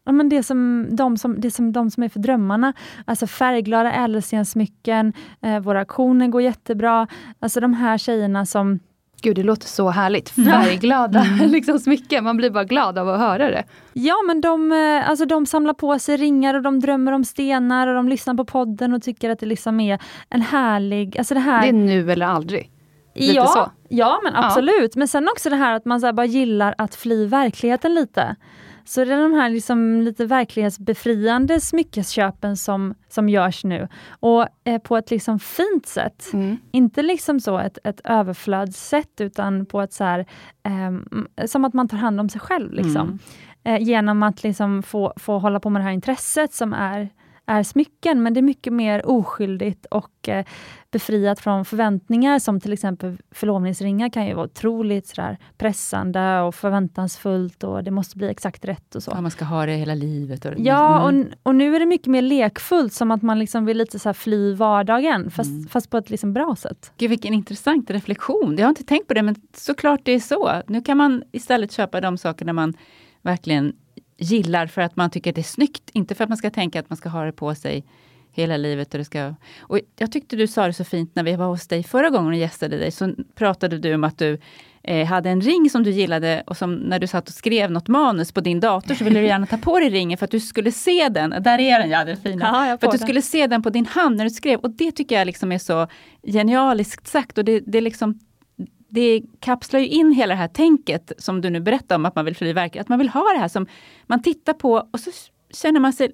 Ja, men det, som, de som, det som de som är för drömmarna. Alltså färgglada ädelstenssmycken, eh, våra auktioner går jättebra. Alltså de här tjejerna som Gud, det låter så härligt. Färgglada liksom, smycken. Man blir bara glad av att höra det. Ja, men de, eh, alltså de samlar på sig ringar och de drömmer om stenar och de lyssnar på podden och tycker att det liksom är en härlig... Alltså det här, Det är nu eller aldrig. lite ja, så. Ja, men absolut. Men sen också det här att man så bara gillar att fly verkligheten lite. Så det är de här liksom lite verklighetsbefriande smyckesköpen som, som görs nu. Och eh, på ett liksom fint sätt. Mm. Inte liksom så ett, ett överflödssätt utan på ett så här, ehm, som att man tar hand om sig själv. Liksom. Mm. Eh, genom att liksom få, få hålla på med det här intresset som är, är smycken, men det är mycket mer oskyldigt och eh, befriat från förväntningar som till exempel förlovningsringar kan ju vara otroligt sådär, pressande och förväntansfullt och det måste bli exakt rätt och så. Ja, man ska ha det hela livet. Och, Ja, Mm. och, och nu är det mycket mer lekfullt, som att man liksom vill lite så fly vardagen, fast, Mm. fast på ett liksom bra sätt. Gud, vilken intressant reflektion. Jag har inte tänkt på det, men såklart det är så. Nu kan man istället köpa de sakerna man verkligen gillar för att man tycker att det är snyggt. Inte för att man ska tänka att man ska ha det på sig hela livet. Och det ska... och jag tyckte du sa det så fint när vi var hos dig förra gången och gästade dig. Så pratade du om att du eh, hade en ring som du gillade och som när du satt och skrev något manus på din dator så ville du gärna ta på dig ringen för att du skulle se den. Där är den ja, den fina. Jag för att du den. skulle se den på din hand när du skrev. Och det tycker jag liksom är så genialiskt sagt. Och det, det, är liksom, det kapslar ju in hela det här tänket som du nu berättar om att man vill fly verklighet. Att man vill ha det här som man tittar på och så känner man sig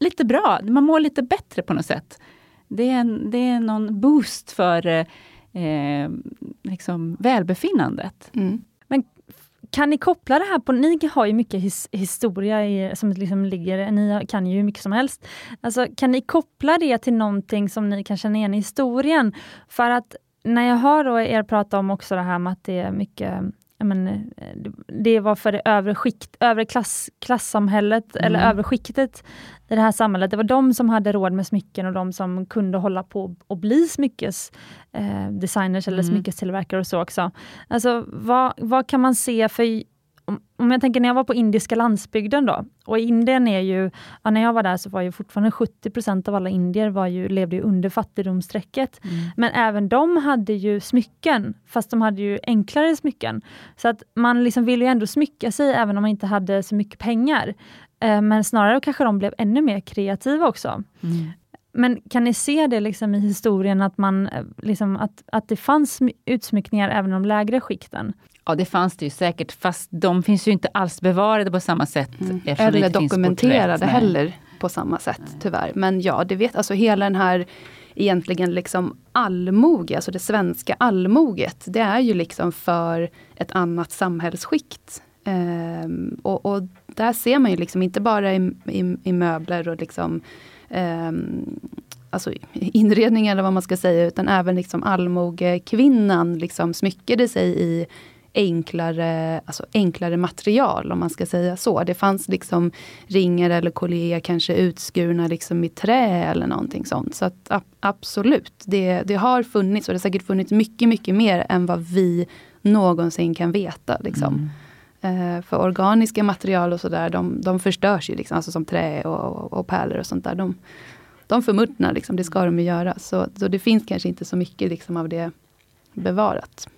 lite bra. Man mår lite bättre på något sätt. Det är, en, det är någon boost för eh, liksom välbefinnandet. Mm. Kan ni koppla det här på, ni har ju mycket his, historia i, som liksom ligger, ni kan ju hur mycket som helst. Alltså, kan ni koppla det till någonting som ni kan känna igen i historien? För att när jag hör då er prata om också det här med att det är mycket men, eh, det var för det övre skikt, övre klass, klassamhället, Mm. eller övre skiktet i det här samhället. Det var de som hade råd med smycken och de som kunde hålla på och bli smyckes eh, eller Mm. smyckestillverkare och så också. Alltså vad, vad kan man se för om jag tänker när jag var på indiska landsbygden då, och Indien är ju, ja, när jag var där så var ju fortfarande 70% av alla indier var ju, levde ju under fattigdomsstrecket. Mm. Men även de hade ju smycken, fast de hade ju enklare smycken. Så att man liksom ville ju ändå smycka sig även om man inte hade så mycket pengar. Eh, men snarare kanske de blev ännu mer kreativa också. Mm. Men kan ni se det liksom i historien att, man, eh, liksom, att, att det fanns utsmyckningar även i de lägre skikten? Ja, det fanns det ju säkert, fast de finns ju inte alls bevarade på samma sätt. Mm. Eller dokumenterade heller på samma sätt, Nej. tyvärr. Men ja, det vet, alltså hela den här egentligen liksom allmoge, alltså det svenska allmoget, det är ju liksom för ett annat samhällsskikt. Um, och, och, där ser man ju liksom inte bara i, i, i möbler och liksom um, alltså inredning eller vad man ska säga, utan även liksom allmogekvinnan liksom smyckade sig i enklare, alltså enklare material om man ska säga så. Det fanns liksom ringar eller kolleger kanske utskurna liksom i trä eller någonting sånt. Så att, absolut, det, det har funnits och det har säkert funnits mycket, mycket mer än vad vi någonsin kan veta. Liksom. Mm. Uh, för organiska material och sådär, de, de förstörs ju, liksom, alltså som trä och, och pärlor och sånt där. De, de förmultnar, liksom, det ska de ju göra. Så, så det finns kanske inte så mycket liksom, av det bevarat.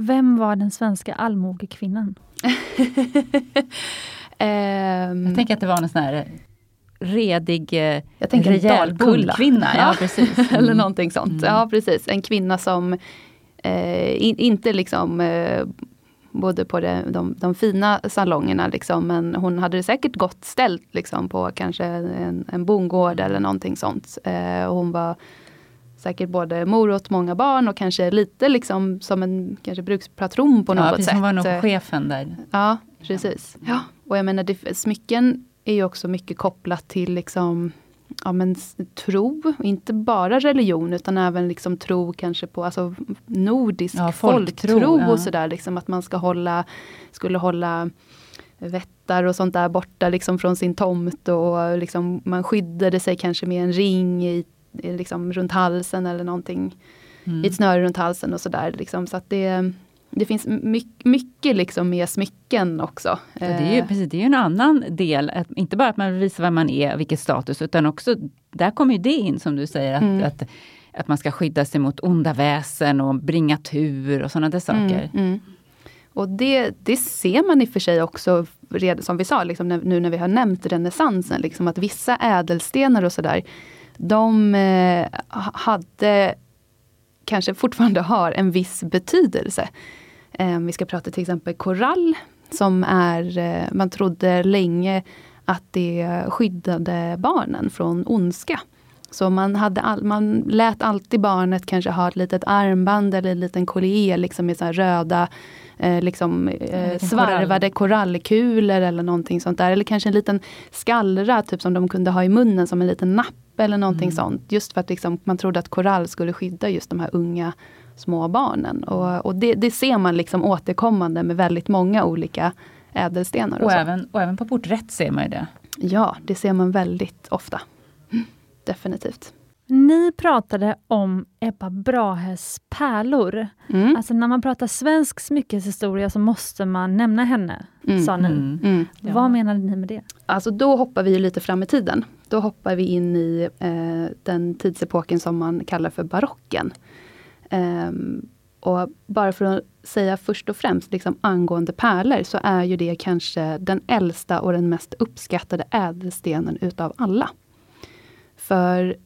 Vem var den svenska allmogekvinnan? um, jag tänker att det var en sån här redig, jag tänker rejäl kvinna. Ja, precis. Mm. Eller någonting sånt. Mm. Ja, precis. En kvinna som eh, in, inte liksom eh, bodde på det, de, de, fina salongerna, liksom, men hon hade det säkert gott ställt liksom, på kanske en, en bondgård eller någonting sånt. Eh, hon var säkert både mor åt många barn och kanske lite liksom som en kanske brukspatron på något ja, precis, sätt. Hon var nog chefen där. Ja, precis. Ja. Och jag menar, det, smycken är ju också mycket kopplat till liksom ja, men, tro, inte bara religion utan även liksom tro kanske på alltså, nordisk ja, folktro, folktro och sådär. Liksom, att man ska hålla, skulle hålla vättar och sånt där borta liksom från sin tomt och liksom, man skyddade sig kanske med en ring i liksom runt halsen eller någonting. Mm. I ett snöre runt halsen och sådär. Liksom, så att det, det finns mycket, mycket liksom med smycken också. Ja, det, är ju, eh. precis, det är en annan del, att, inte bara att man visar vem man är, vilket status, utan också, där kommer ju det in som du säger, att, mm. att, att, man ska skydda sig mot onda väsen och bringa tur och sådana där saker. Mm, mm. Och det, det ser man i och för sig också, som vi sa, liksom, nu när vi har nämnt renässansen, liksom, att vissa ädelstenar och sådär, de eh, hade, kanske fortfarande har, en viss betydelse. Eh, vi ska prata till exempel korall, som är, eh, man trodde länge att det skyddade barnen från ondska. Så man, hade all, man lät alltid barnet kanske ha ett litet armband eller en liten collier liksom med så röda eh, liksom, eh, svarvade korallkulor eller någonting sånt där. Eller kanske en liten skallra typ som de kunde ha i munnen som en liten napp eller någonting mm. sånt. Just för att liksom, man trodde att korall skulle skydda just de här unga små barnen. Och, och det, det, ser man liksom återkommande med väldigt många olika ädelstenar. Och, och även, och även på porträtt ser man ju det. Ja, det ser man väldigt ofta. Definitivt. Ni pratade om Ebba Brahes pärlor. Mm. Alltså när man pratar svensk smyckeshistoria så måste man nämna henne, mm. sa ni. Mm. mm. Ja. Vad menade ni med det? Alltså då hoppar vi lite fram i tiden. Då hoppar vi in i eh, den tidsepoken som man kallar för barocken. Um, och bara för att säga först och främst liksom angående pärlor så är ju det kanske den äldsta och den mest uppskattade ädelstenen utav alla. För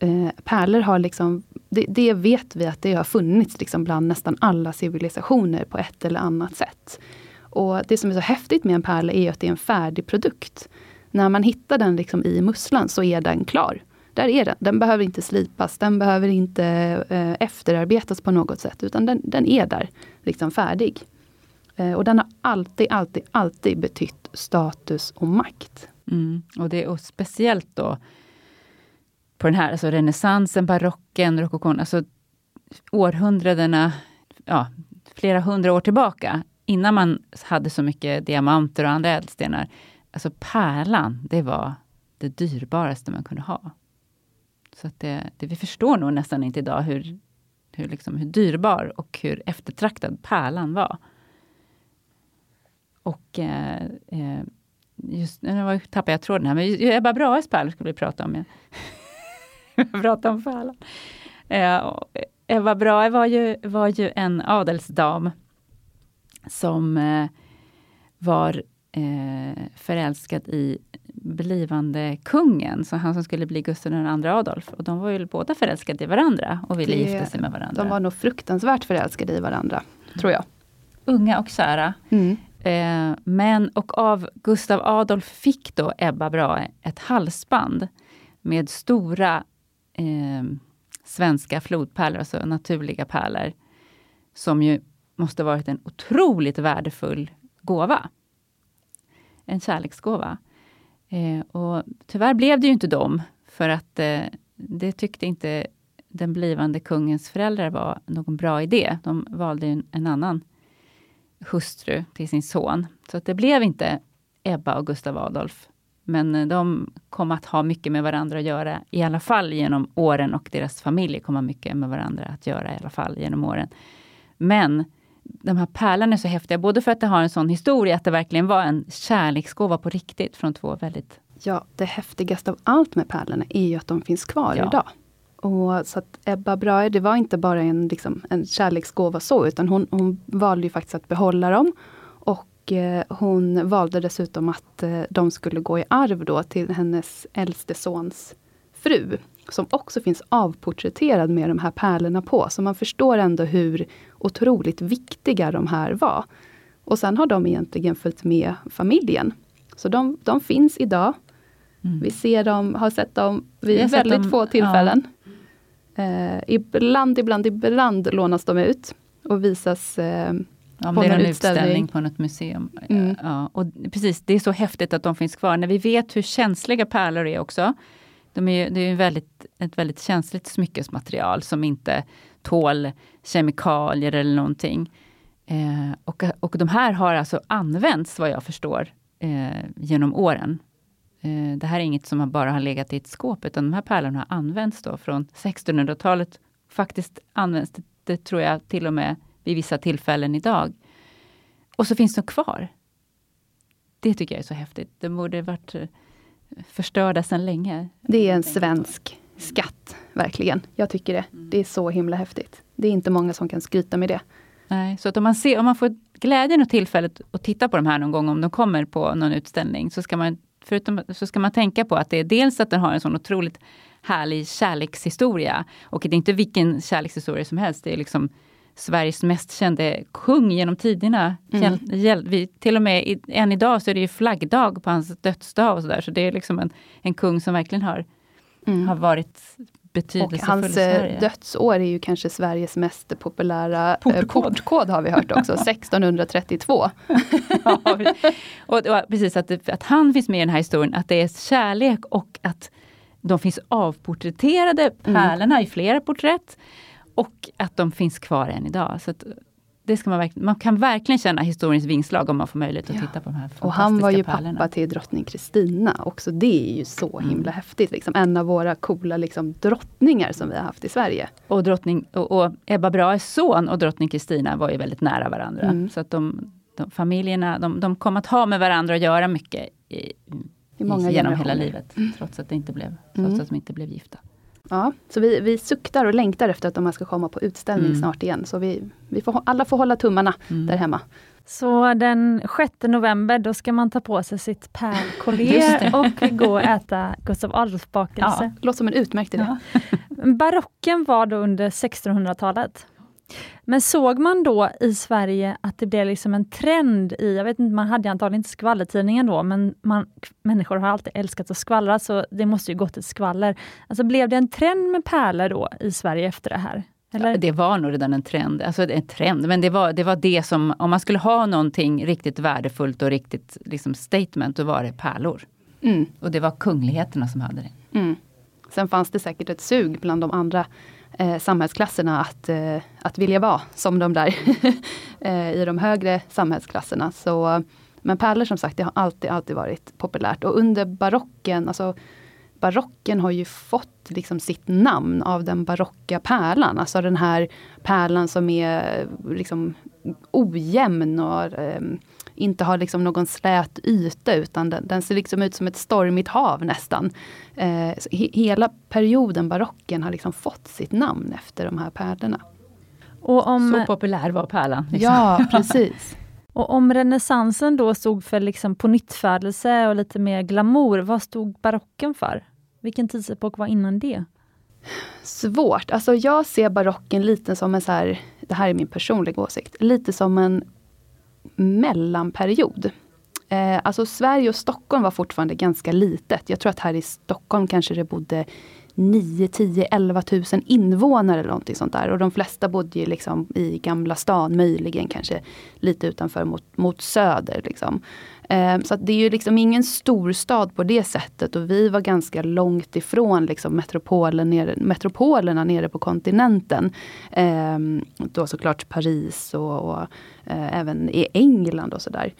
eh, pärlor har liksom, det, det, vet vi att det har funnits liksom bland nästan alla civilisationer på ett eller annat sätt. Och det som är så häftigt med en pärla är att det är en färdig produkt. När man hittar den liksom i musslan så är den klar. Där är den. Den behöver inte slipas, den behöver inte eh, efterarbetas på något sätt, utan den, den är där, liksom färdig. Eh, och den har alltid, alltid, alltid betytt status och makt. Mm. Och det och speciellt då på den här, alltså renässansen, barocken, rokokon, alltså århundradena, ja, flera hundra år tillbaka, innan man hade så mycket diamanter och andra ädelstenar. Alltså pärlan, det var det dyrbaraste man kunde ha. Så att det, det vi förstår nog nästan inte idag hur, hur, liksom, hur dyrbar och hur eftertraktad pärlan var. och eh, eh, just nu tappade jag tråden här, men Ebba Brahes pärlor skulle vi prata om. prata om pärlan. Eh, Ebba Brahe var ju, var ju en adelsdam som eh, var eh, förälskad i blivande kungen, så han som skulle bli Gustav II Adolf. Och de var ju båda förälskade i varandra och ville det, gifta sig med varandra. De var nog fruktansvärt förälskade i varandra, tror jag. Unga och kära. Mm. Eh, men och av Gustav Adolf fick då Ebba Brahe ett halsband med stora eh, svenska flodpärlor, alltså naturliga pärlor, som ju måste varit en otroligt värdefull gåva. En kärleksgåva. Eh, och tyvärr blev det ju inte dem, för att eh, det tyckte inte den blivande kungens föräldrar var någon bra idé. De valde en, en annan hustru till sin son. Så att det blev inte Ebba och Gustav Adolf. Men eh, de kom att ha mycket med varandra att göra, i alla fall genom åren och deras familjer kom att ha mycket med varandra att göra, i alla fall genom åren. Men de här pärlorna är så häftiga, både för att det har en sån historia, att det verkligen var en kärleksgåva på riktigt från två väldigt... Ja, det häftigaste av allt med pärlorna är ju att de finns kvar ja. idag. Och så att Ebba Brahe, det var inte bara en, liksom, en kärleksgåva så, utan hon, hon valde ju faktiskt att behålla dem. Eh, hon valde dessutom att eh, de skulle gå i arv då till hennes äldste sons fru. Som också finns avporträtterad med de här pärlorna på. Så man förstår ändå hur otroligt viktiga de här var. Och sen har de egentligen följt med familjen. Så de, de finns idag. Mm. Vi ser dem, har sett dem vid väldigt dem, få tillfällen. Ja. Eh, ibland, ibland, ibland lånas de ut och visas eh, Ja, på det är en utställning. utställning på något museum. Mm. Ja, och precis, det är så häftigt att de finns kvar. När vi vet hur känsliga pärlor är också. De är, det är väldigt, ett väldigt känsligt smyckesmaterial som inte tål kemikalier eller någonting. Eh, och, och de här har alltså använts, vad jag förstår, eh, genom åren. Eh, det här är inget som bara har legat i ett skåp, utan de här pärlorna har använts då från 1600-talet. Faktiskt används det, det, tror jag, till och med vid vissa tillfällen idag. Och så finns de kvar. Det tycker jag är så häftigt. De borde varit eh, förstörda sedan länge. Det är en svensk skatt, verkligen. Jag tycker det. Det är så himla häftigt. Det är inte många som kan skryta med det. Nej, så att om man, ser, om man får glädjen och tillfället att titta på de här någon gång, om de kommer på någon utställning, så ska man, förutom, så ska man tänka på att det är dels att den har en sån otroligt härlig kärlekshistoria. Och det är inte vilken kärlekshistoria som helst. Det är liksom Sveriges mest kände kung genom tiderna. Mm. Vi, till och med i, än idag så är det ju flaggdag på hans dödsdag. och Så, där, så det är liksom en, en kung som verkligen har, mm. har varit betydelsefull och hans eh, dödsår är ju kanske Sveriges mest populära eh, portkod, portkod har vi hört också, 1632. ja, och, och, precis, att, att han finns med i den här historien, att det är kärlek och att de finns avporträtterade, mm. pärlorna mm. i flera porträtt. Och att de finns kvar än idag. Så det ska man, man kan verkligen känna historiens vingslag om man får möjlighet att ja. titta på de här fantastiska Och han var ju pärlorna. pappa till drottning Kristina också. Det är ju så mm. himla häftigt. Liksom. En av våra coola liksom, drottningar som vi har haft i Sverige. Och, drottning, och, och Ebba Brahes son och drottning Kristina var ju väldigt nära varandra. Mm. Så att de, de familjerna, de, de kom att ha med varandra att göra mycket i, I många genom hela livet. Mm. Trots att, det inte blev, trots mm. att de inte blev gifta. Ja, så vi, vi suktar och längtar efter att de här ska komma på utställning mm. snart igen. Så vi, vi får, alla får hålla tummarna mm. där hemma. Så den 6 november då ska man ta på sig sitt pärlkollier och gå och äta Gustav Adolf-bakelse. Ja, låter som en utmärkt idé. Ja. Barocken var då under 1600-talet. Men såg man då i Sverige att det blev liksom en trend i, jag vet inte, man hade antagligen inte skvallertidningen då, men man, människor har alltid älskat att skvallra, så det måste ju gått ett skvaller. Alltså blev det en trend med pärlor då i Sverige efter det här? Eller? det var nog redan en trend, alltså en trend, men det var, det var det som, om man skulle ha någonting riktigt värdefullt och riktigt liksom statement, då var det pärlor. Mm. Och det var kungligheterna som hade det. Mm. Sen fanns det säkert ett sug bland de andra eh, samhällsklasserna att, eh, att vilja vara som de där eh, i de högre samhällsklasserna. Så, men pärlor som sagt, det har alltid, alltid varit populärt. Och under barocken, alltså barocken har ju fått liksom sitt namn av den barocka pärlan. Alltså den här pärlan som är eh, liksom ojämn och eh, inte har liksom någon slät yta utan den, den ser liksom ut som ett stormigt hav nästan. Eh, he, hela perioden barocken har liksom fått sitt namn efter de här pärlorna. Och om, så populär var pärlan. Liksom. Ja, precis. och om renässansen då stod för liksom på och lite mer glamour, vad stod barocken för? Vilken tidsepok var innan det? Svårt. Alltså jag ser barocken lite som en så här, det här är min personliga åsikt, lite som en mellanperiod. Eh, alltså Sverige och Stockholm var fortfarande ganska litet. Jag tror att här i Stockholm kanske det bodde 9, 10, 11 000 invånare eller någonting sånt där. Och de flesta bodde ju liksom i Gamla stan, möjligen kanske lite utanför mot, mot söder. Liksom. Eh, så det är ju liksom ingen storstad på det sättet och vi var ganska långt ifrån liksom metropolen nere, metropolerna nere på kontinenten. Eh, då såklart Paris och, och eh, även i England och sådär.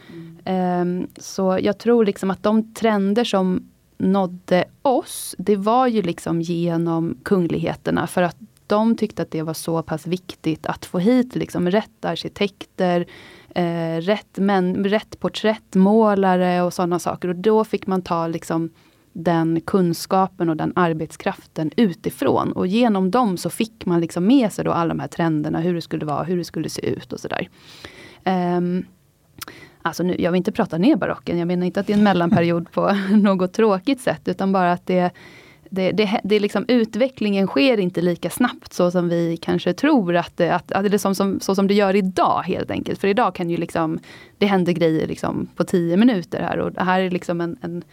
Mm. så jag tror liksom att de trender som nådde oss, det var ju liksom genom kungligheterna för att de tyckte att det var så pass viktigt att få hit liksom rätt arkitekter, eh, rätt, men, rätt porträttmålare och sådana saker. Och då fick man ta liksom den kunskapen och den arbetskraften utifrån. Och genom dem så fick man liksom med sig då alla de här trenderna, hur det skulle vara, hur det skulle se ut och sådär. Um, Alltså nu, jag vill inte prata ner barocken, jag menar inte att det är en mellanperiod på något tråkigt sätt, utan bara att det, det, det, det liksom, utvecklingen sker inte lika snabbt så som vi kanske tror att det, att, att det är som, som, så som det gör idag helt enkelt. För idag kan ju liksom, det händer grejer liksom på tio minuter här och det här är liksom en, en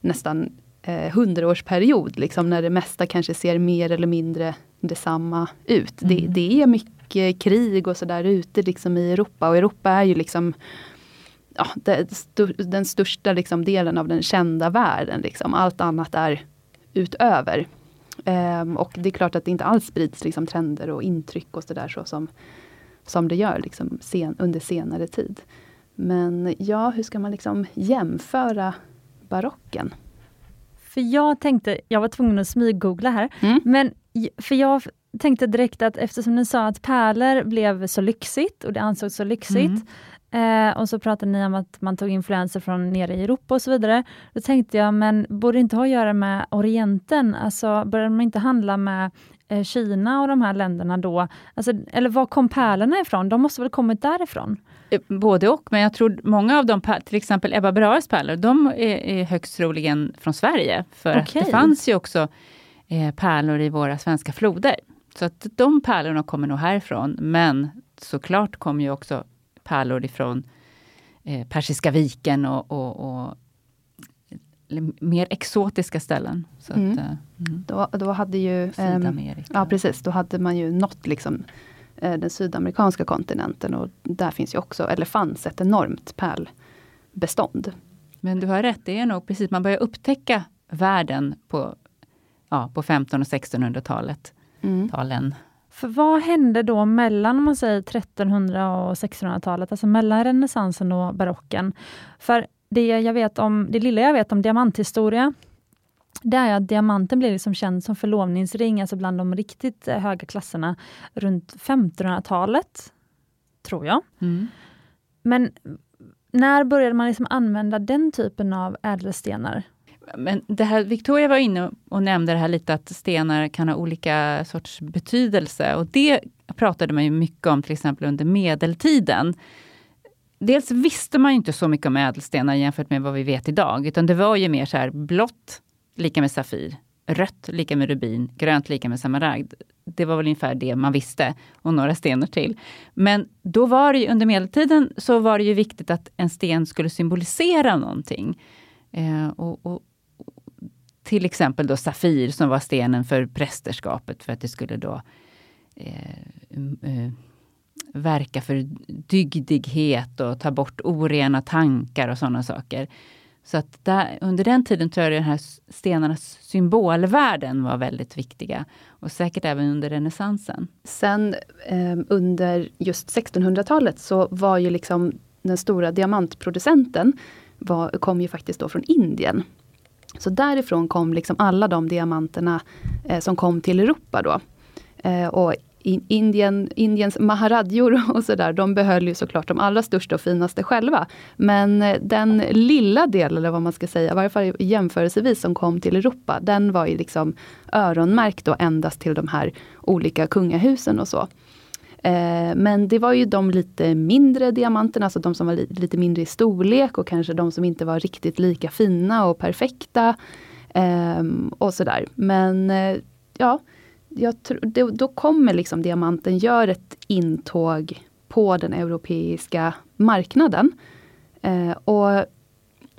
nästan eh, hundraårsperiod liksom när det mesta kanske ser mer eller mindre detsamma ut. Mm. Det, det är mycket krig och sådär ute liksom i Europa och Europa är ju liksom ja, det, den största liksom, delen av den kända världen. Liksom. Allt annat är utöver. Um, och det är klart att det inte alls sprids liksom, trender och intryck och sådär så som, som det gör liksom, sen, under senare tid. Men ja, hur ska man liksom jämföra barocken? För jag tänkte, jag var tvungen att smyggoogla här, mm. men för jag tänkte direkt att eftersom ni sa att pärlor blev så lyxigt och det ansågs så lyxigt, mm. Eh, och så pratade ni om att man tog influenser från nere i Europa och så vidare. Då tänkte jag, men borde det inte ha att göra med Orienten? Alltså, började man inte handla med eh, Kina och de här länderna då? Alltså, eller var kom pärlorna ifrån? De måste väl kommit därifrån? Eh, både och, men jag tror många av dem, till exempel Ebba Brahes pärlor, de är, är högst troligen från Sverige. För okay. att det fanns ju också eh, pärlor i våra svenska floder. Så att de pärlorna kommer nog härifrån. Men såklart kom ju också pärlor ifrån eh, Persiska viken och, och, och mer exotiska ställen. Så mm. Att, eh, mm. då, då hade ju... Sydamerika. Eh, ja precis, då hade man ju nått liksom eh, den sydamerikanska kontinenten och där finns ju också, eller fanns ett enormt pärlbestånd. Men du har rätt, det är nog precis, man börjar upptäcka världen på, ja, på 15 och 1600-talet. Mm. Talen. För vad hände då mellan om man säger 1300 och 1600-talet, alltså mellan renässansen och barocken? För det, jag vet om, det lilla jag vet om diamanthistoria, det är att diamanten blev liksom känd som förlovningsring, alltså bland de riktigt eh, höga klasserna, runt 1500-talet, tror jag. Mm. Men när började man liksom använda den typen av ädelstenar? Men det här, Victoria var inne och nämnde det här lite att stenar kan ha olika sorts betydelse. Och det pratade man ju mycket om till exempel under medeltiden. Dels visste man inte så mycket om ädelstenar jämfört med vad vi vet idag. Utan det var ju mer så här blått lika med safir, rött lika med rubin, grönt lika med samaragd. Det var väl ungefär det man visste och några stenar till. Men då var det ju, under medeltiden så var det ju viktigt att en sten skulle symbolisera någonting. Eh, och, och, till exempel då Safir som var stenen för prästerskapet för att det skulle då eh, eh, verka för dygdighet och ta bort orena tankar och sådana saker. Så att där, under den tiden tror jag att de här stenarnas symbolvärden var väldigt viktiga. Och säkert även under renässansen. Sen eh, under just 1600-talet så var ju liksom den stora diamantproducenten var, kom ju faktiskt då från Indien. Så därifrån kom liksom alla de diamanterna eh, som kom till Europa då. Eh, och Indien, Indiens maharadjor och sådär, de behöll ju såklart de allra största och finaste själva. Men eh, den lilla delen, eller vad man ska säga, i varje fall jämförelsevis, som kom till Europa, den var ju liksom öronmärkt då endast till de här olika kungahusen och så. Eh, men det var ju de lite mindre diamanterna, alltså de som var lite mindre i storlek och kanske de som inte var riktigt lika fina och perfekta. Ehm, och sådär. Men eh, ja, jag tror, då kommer liksom diamanten gör ett intåg på den europeiska marknaden. Eh, och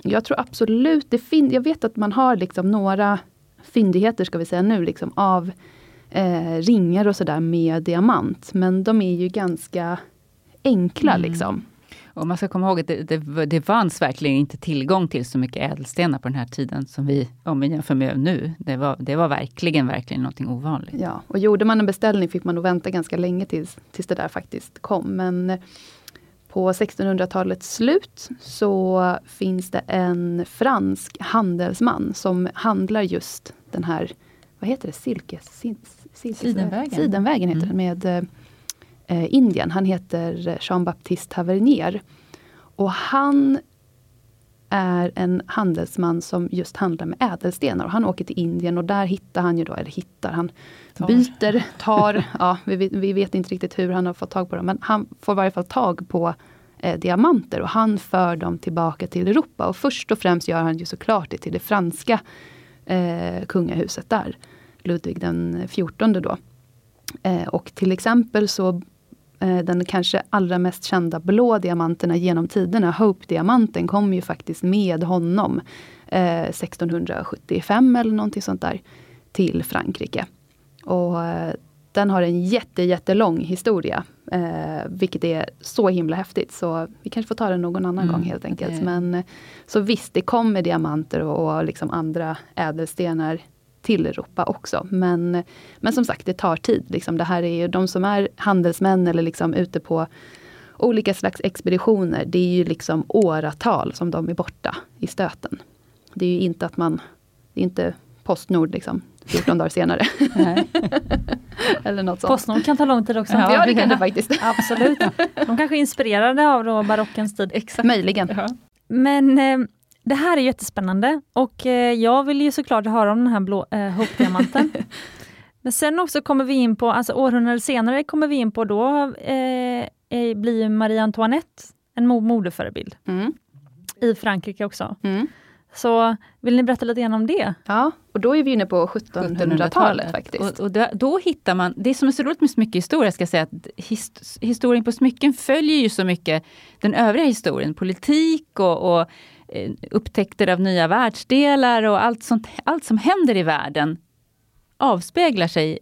jag tror absolut, det fin jag vet att man har liksom några fyndigheter ska vi säga nu, liksom, av eh, ringar och sådär med diamant. Men de är ju ganska enkla mm. liksom. Och man ska komma ihåg att det, det, det fanns verkligen inte tillgång till så mycket ädelstenar på den här tiden som vi, om vi jämför med nu. Det var, det var verkligen, verkligen någonting ovanligt. Ja, och gjorde man en beställning fick man nog vänta ganska länge tills, tills det där faktiskt kom. Men på 1600-talets slut så finns det en fransk handelsman som handlar just den här, vad heter det, silkes, silkes Sidenvägen. Sidenvägen heter mm. den, med eh, Indien. Han heter Jean-Baptiste Tavernier. Och han är en handelsman som just handlar med ädelstenar. Och han åker till Indien och där hittar han ju då, eller hittar, han tar. byter, tar, ja vi, vi, vet inte riktigt hur han har fått tag på dem, men han får i varje fall tag på eh, diamanter och han för dem tillbaka till Europa. Och först och främst gör han ju såklart det till det franska eh, kungahuset där, Ludvig den 14 då. Eh, och till exempel så Eh, den kanske allra mest kända blå diamanterna genom tiderna, Hope-diamanten, kom ju faktiskt med honom eh, 1675 eller någonting sånt där, till Frankrike. Och eh, den har en jätte, jättelång historia, eh, vilket är så himla häftigt. Så vi kanske får ta den någon annan mm, gång helt enkelt. Okay. Men, eh, så visst, det kommer diamanter och, och liksom andra ädelstenar till Europa också. Men, men som sagt, det tar tid. Liksom. Det här är ju de som är handelsmän eller liksom ute på olika slags expeditioner. Det är ju liksom åratal som de är borta i stöten. Det är ju inte att man, det är inte Postnord liksom 14 dagar senare. Eller något sånt. Postnord kan ta lång tid också. Ja, ja det kan det faktiskt. Absolut. De kanske är inspirerade av då barockens tid. Exakt. Möjligen. Ja. Men eh, det här är jättespännande och eh, jag vill ju såklart höra om den här blå eh, Hope-diamanten. Men sen också kommer vi in på, alltså århundraden senare kommer vi in på, då eh, blir Marie Antoinette en modeförebild. Mm. I Frankrike också. Mm. Så vill ni berätta lite grann om det? Ja, och då är vi inne på 1700-talet faktiskt. Och, och då, då, hittar man, det som är så roligt med smyckehistoria, ska jag säga att his, historien på smycken följer ju så mycket den övriga historien, politik och, och Eh, Eh, upptäckter av nya världsdelar och allt, sånt, allt som händer i världen avspeglar sig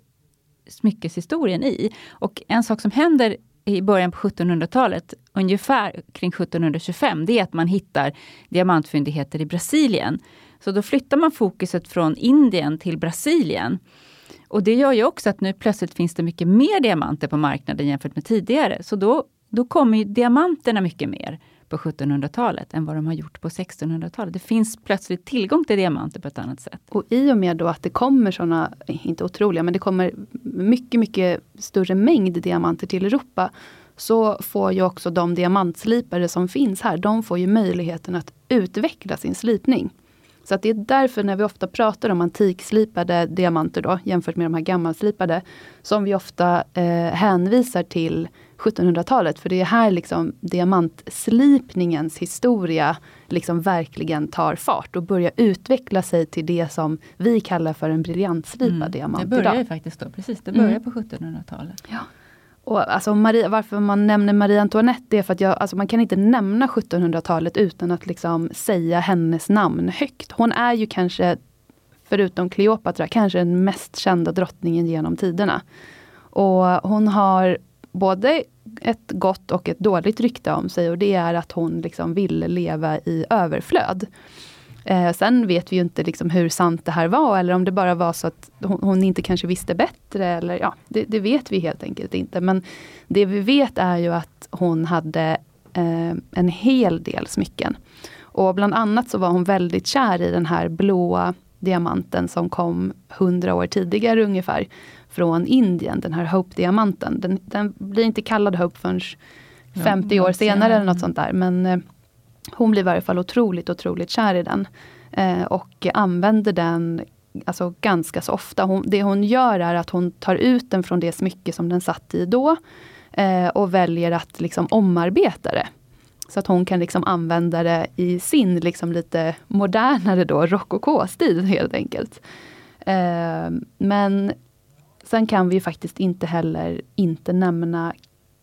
smyckeshistorien i. Och en sak som händer i början på 1700-talet, ungefär kring 1725, det är att man hittar diamantfyndigheter i Brasilien. Så då flyttar man fokuset från Indien till Brasilien. Och det gör ju också att nu plötsligt finns det mycket mer diamanter på marknaden jämfört med tidigare. Så då, då kommer diamanterna mycket mer på 1700-talet än vad de har gjort på 1600-talet. Det finns plötsligt tillgång till diamanter på ett annat sätt. Och i och med då att det kommer sådana, inte otroliga, men det kommer mycket, mycket större mängd diamanter till Europa så får ju också de diamantslipare som finns här, de får ju möjligheten att utveckla sin slipning. Så att det är därför när vi ofta pratar om antikslipade diamanter då, jämfört med de här gammalslipade, som vi ofta eh, hänvisar till 1700-talet. För det är här liksom diamantslipningens historia liksom verkligen tar fart och börjar utveckla sig till det som vi kallar för en briljantslipad mm, diamant Det börjar ju faktiskt då, precis. Det börjar mm. på 1700-talet. Ja. Och alltså Marie, varför man nämner Marie Antoinette, det är för att jag, alltså man kan inte nämna 1700-talet utan att liksom säga hennes namn högt. Hon är ju kanske, förutom Kleopatra, kanske den mest kända drottningen genom tiderna. Och hon har både ett gott och ett dåligt rykte om sig och det är att hon liksom ville leva i överflöd. Eh, sen vet vi ju inte liksom hur sant det här var eller om det bara var så att hon, hon inte kanske visste bättre. Eller, ja, det, det, vet vi helt enkelt inte. Men det vi vet är ju att hon hade eh, en hel del smycken. Och bland annat så var hon väldigt kär i den här blåa diamanten som kom hundra år tidigare ungefär från Indien, den här Hope-diamanten. Den, den blir inte kallad Hope förrän 50 år senare eller något sånt där. Men eh, hon blir i varje fall otroligt, otroligt kär i den. Eh, och använder den alltså, ganska så ofta. Hon, det hon gör är att hon tar ut den från det smycke som den satt i då. Eh, och väljer att liksom omarbeta det. Så att hon kan liksom använda det i sin liksom lite modernare då rokokostil helt enkelt. Eh, men sen kan vi faktiskt inte heller inte nämna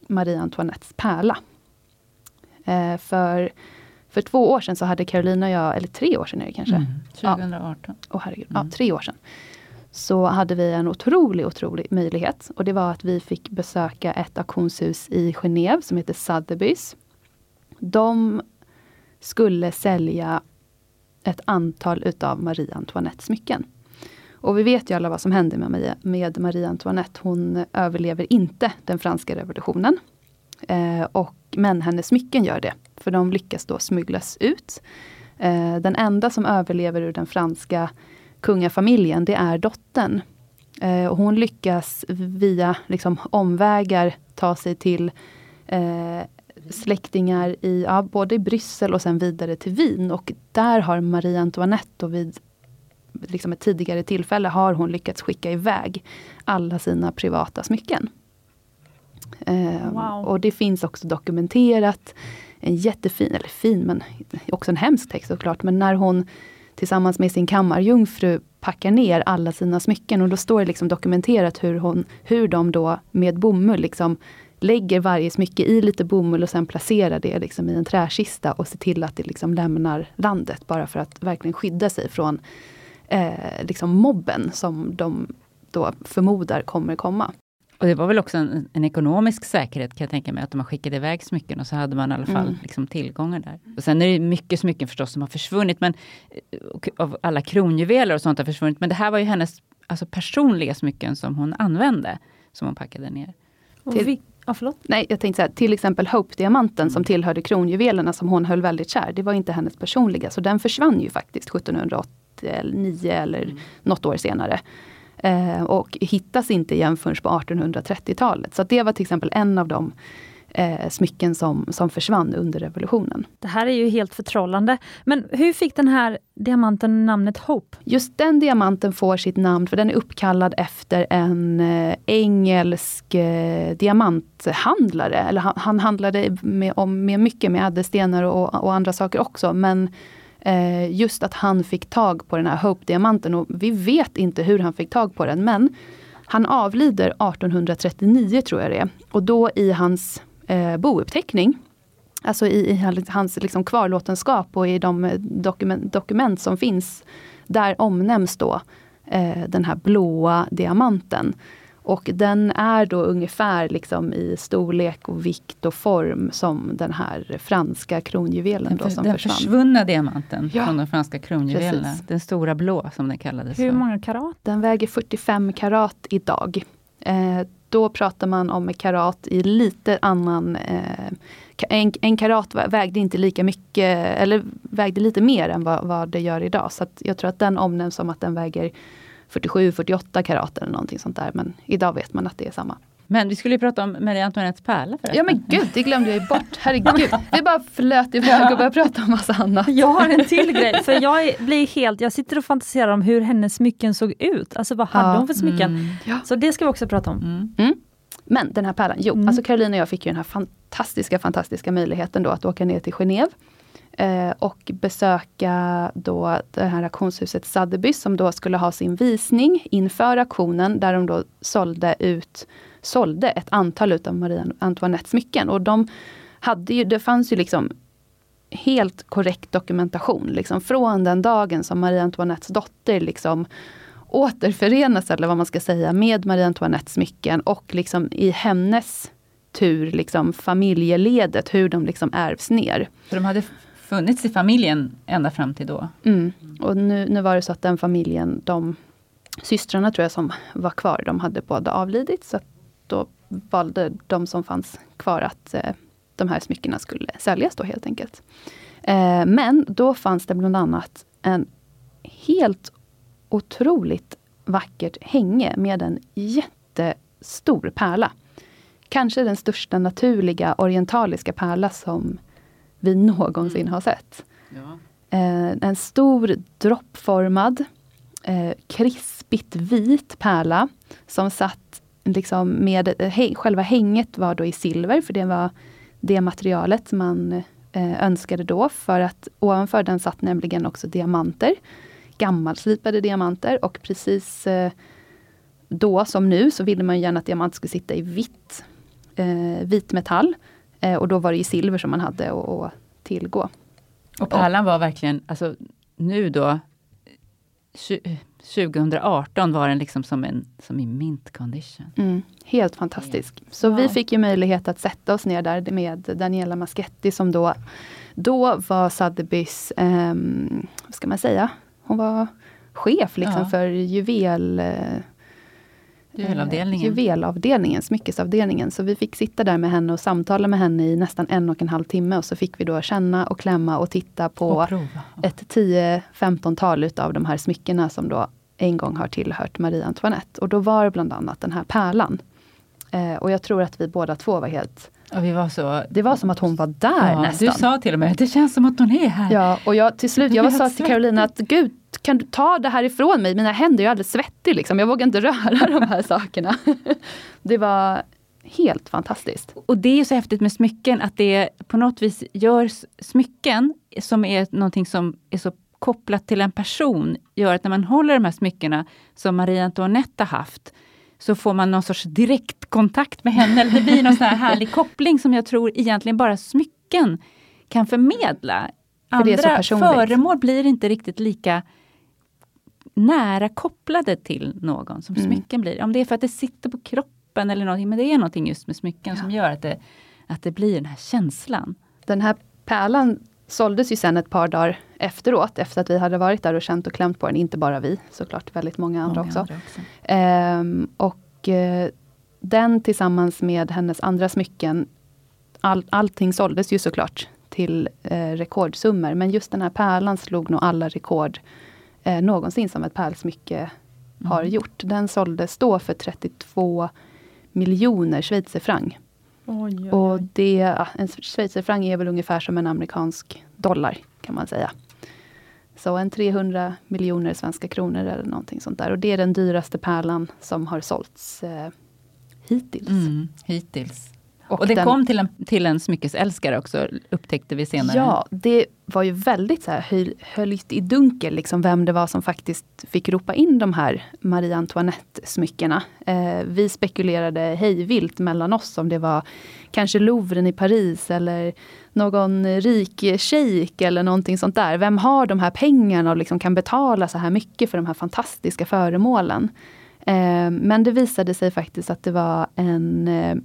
Marie Antoinettes pärla. Eh, för, för två år sedan så hade Carolina och jag, eller tre år sedan är det kanske? Mm, 2018. Ja. Oh, herregud. Mm. Ja, tre år sedan. Så hade vi en otrolig, otrolig möjlighet. Och det var att vi fick besöka ett auktionshus i Genève som heter Sotheby's. De skulle sälja ett antal utav Marie Antoinettes smycken. Och vi vet ju alla vad som hände med Marie, med Marie Antoinette. Hon överlever inte den franska revolutionen. Eh, och, men hennes smycken gör det, för de lyckas då smugglas ut. Eh, den enda som överlever ur den franska kungafamiljen, det är dottern. Eh, och hon lyckas via liksom, omvägar ta sig till eh, släktingar i, ja, både i Bryssel och sen vidare till Wien. Och där har Marie Antoinette och vid liksom ett tidigare tillfälle har hon lyckats skicka iväg alla sina privata smycken. Eh, wow. Och det finns också dokumenterat en jättefin, eller fin men också en hemsk text såklart, men när hon tillsammans med sin kammarjungfru packar ner alla sina smycken och då står det liksom dokumenterat hur, hon, hur de då med bomull liksom lägger varje smycke i lite bomull och sen placerar det liksom i en träkista och ser till att det liksom lämnar landet bara för att verkligen skydda sig från eh, liksom mobben som de då förmodar kommer komma. Och det var väl också en, en, ekonomisk säkerhet kan jag tänka mig, att man skickade iväg smycken och så hade man i alla fall mm. liksom, tillgångar där. Och sen är det mycket smycken förstås som har försvunnit, men av alla kronjuveler och sånt har försvunnit. Men det här var ju hennes alltså, personliga smycken som hon använde, som hon packade ner. Till, ja, förlåt? Nej, jag tänkte så här, till exempel Hope-diamanten som tillhörde kronjuvelerna som hon höll väldigt kär, det var inte hennes personliga, så den försvann ju faktiskt 1789 eller mm. något år senare. Eh, och hittas inte igen förrän på 1830-talet. Så det var till exempel en av de eh, smycken som, som försvann under revolutionen. Det här är ju helt förtrollande. Men hur fick den här diamanten namnet Hope? Just den diamanten får sitt namn för den är uppkallad efter en eh, engelsk eh, diamanthandlare. Eller han, han handlade med, om, med mycket med ädelstenar och, och andra saker också. Men eh, just att han fick tag på den här Hope-diamanten. Och vi vet inte hur han fick tag på den men han avlider 1839 tror jag det är. Och då i hans eh, bouppteckning, alltså i, i hans liksom kvarlåtenskap och i de eh, dokument, dokument som finns, där omnämns då eh, den här blåa diamanten. Och den är då ungefär liksom i storlek och vikt och form som den här franska kronjuvelen. Den, då, som den försvann. försvunna diamanten ja. från de franska kronjuvelerna. Den stora blå som den kallades. Hur många karat? Den väger 45 karat idag. Eh, då pratar man om karat i lite annan... Eh, en, en karat vägde inte lika mycket, eller vägde lite mer än vad, vad det gör idag. Så jag tror att den omnämns som att den väger 47-48 karat eller någonting sånt där. Men idag vet man att det är samma. Men vi skulle ju prata om Marie Antoinettes pärla förresten. Ja men gud, det glömde jag ju bort. Herregud. Vi bara flöt iväg och började prata om massa annat. Jag har en till grej. För jag blir helt, jag sitter och fantiserar om hur hennes smycken såg ut. Alltså vad hade ja. hon för smycken? Mm. Så det ska vi också prata om. Mm. Mm. Men den här pärlan, jo, mm. alltså Caroline och jag fick ju den här fantastiska, fantastiska möjligheten då att åka ner till Genève eh, och besöka då det här auktionshuset Sotheby's som då skulle ha sin visning inför auktionen där de då sålde ut sålde ett antal utav Marie Antoinettes smycken. Och de hade ju, det fanns ju liksom helt korrekt dokumentation. Liksom från den dagen som Marie Antoinettes dotter liksom återförenas, eller vad man ska säga, med Marie Antoinettes smycken och liksom i hennes tur, liksom familjeledet, hur de liksom ärvs ner. Så de hade funnits i familjen ända fram till då? Mm. Och nu, nu var det så att den familjen, de systrarna tror jag som var kvar, de hade båda avlidit. Så då valde de som fanns kvar att eh, de här smyckena skulle säljas då helt enkelt. Eh, men då fanns det bland annat en helt otroligt vackert hänge med en jättestor pärla. Kanske den största naturliga orientaliska pärla som vi någonsin har sett. Ja. Eh, en stor droppformad, eh, krispigt vit pärla som satt liksom med, eh, själva hänget var då i silver, för det var det materialet man önskade då, för att ovanför den satt nämligen också diamanter. Gammalslipade diamanter och precis då som nu så ville man gärna att diamant skulle sitta i vitt, eh, vit metall. Eh, och då var det i silver som man hade att tillgå. Och pärlan var verkligen, alltså nu då, 2018 var den liksom som, en, som i mint condition. Mm, helt fantastisk. Så wow. vi fick ju möjlighet att sätta oss ner där med Daniela Maschetti som då, då var Sotheby's, eh, vad ska man säga, hon var chef liksom ja. för juvel eh, Juvelavdelningen. Juvelavdelningen, smyckesavdelningen. Så vi fick sitta där med henne och samtala med henne i nästan en och en halv timme. Och så fick vi då känna och klämma och titta på och ett 10-15-tal utav de här smyckena som då en gång har tillhört Marie Antoinette. Och då var bland annat den här pärlan. Eh, och jag tror att vi båda två var helt och vi var så... Det var som att hon var där ja, nästan. Du sa till och med, det känns som att hon är här. Ja, och jag till slut, jag sa till Carolina att gud, kan du ta det här ifrån mig? Mina händer är alldeles svettiga liksom. Jag vågar inte röra de här sakerna. det var helt fantastiskt. Och det är så häftigt med smycken, att det på något vis gör smycken, som är någonting som är så kopplat till en person, gör att när man håller de här smyckena som Marie Antoinette har haft, så får man någon sorts direktkontakt med henne. Eller det blir någon sån här härlig koppling som jag tror egentligen bara smycken kan förmedla. Andra föremål blir inte riktigt lika nära kopplade till någon som mm. smycken blir. Om det är för att det sitter på kroppen eller någonting, men det är någonting just med smycken ja. som gör att det, att det blir den här känslan. Den här pärlan såldes ju sen ett par dagar efteråt, efter att vi hade varit där och känt och klämt på den. Inte bara vi, såklart väldigt många andra många också. Andra också. Ehm, och eh, den tillsammans med hennes andra smycken, all, allting såldes ju såklart till eh, rekordsummor. Men just den här pärlan slog nog alla rekord eh, någonsin som ett pärlsmycke mm. har gjort. Den såldes då för 32 miljoner schweizerfranc. Oj, oj, oj. Och det, en schweizerfranc är väl ungefär som en amerikansk dollar, kan man säga. Så en 300 miljoner svenska kronor eller någonting sånt där. Och det är den dyraste pärlan som har sålts eh, hittills. Mm, hittills. Och, och det den, kom till en, till en smyckesälskare också, upptäckte vi senare. Ja, det var ju väldigt så här, höljt i dunkel liksom vem det var som faktiskt fick ropa in de här Marie Antoinette-smyckena. Eh, vi spekulerade hejvilt mellan oss om det var kanske Louvren i Paris eller någon rik shejk eller någonting sånt där. Vem har de här pengarna och liksom kan betala så här mycket för de här fantastiska föremålen? Eh, men det visade sig faktiskt att det var en eh,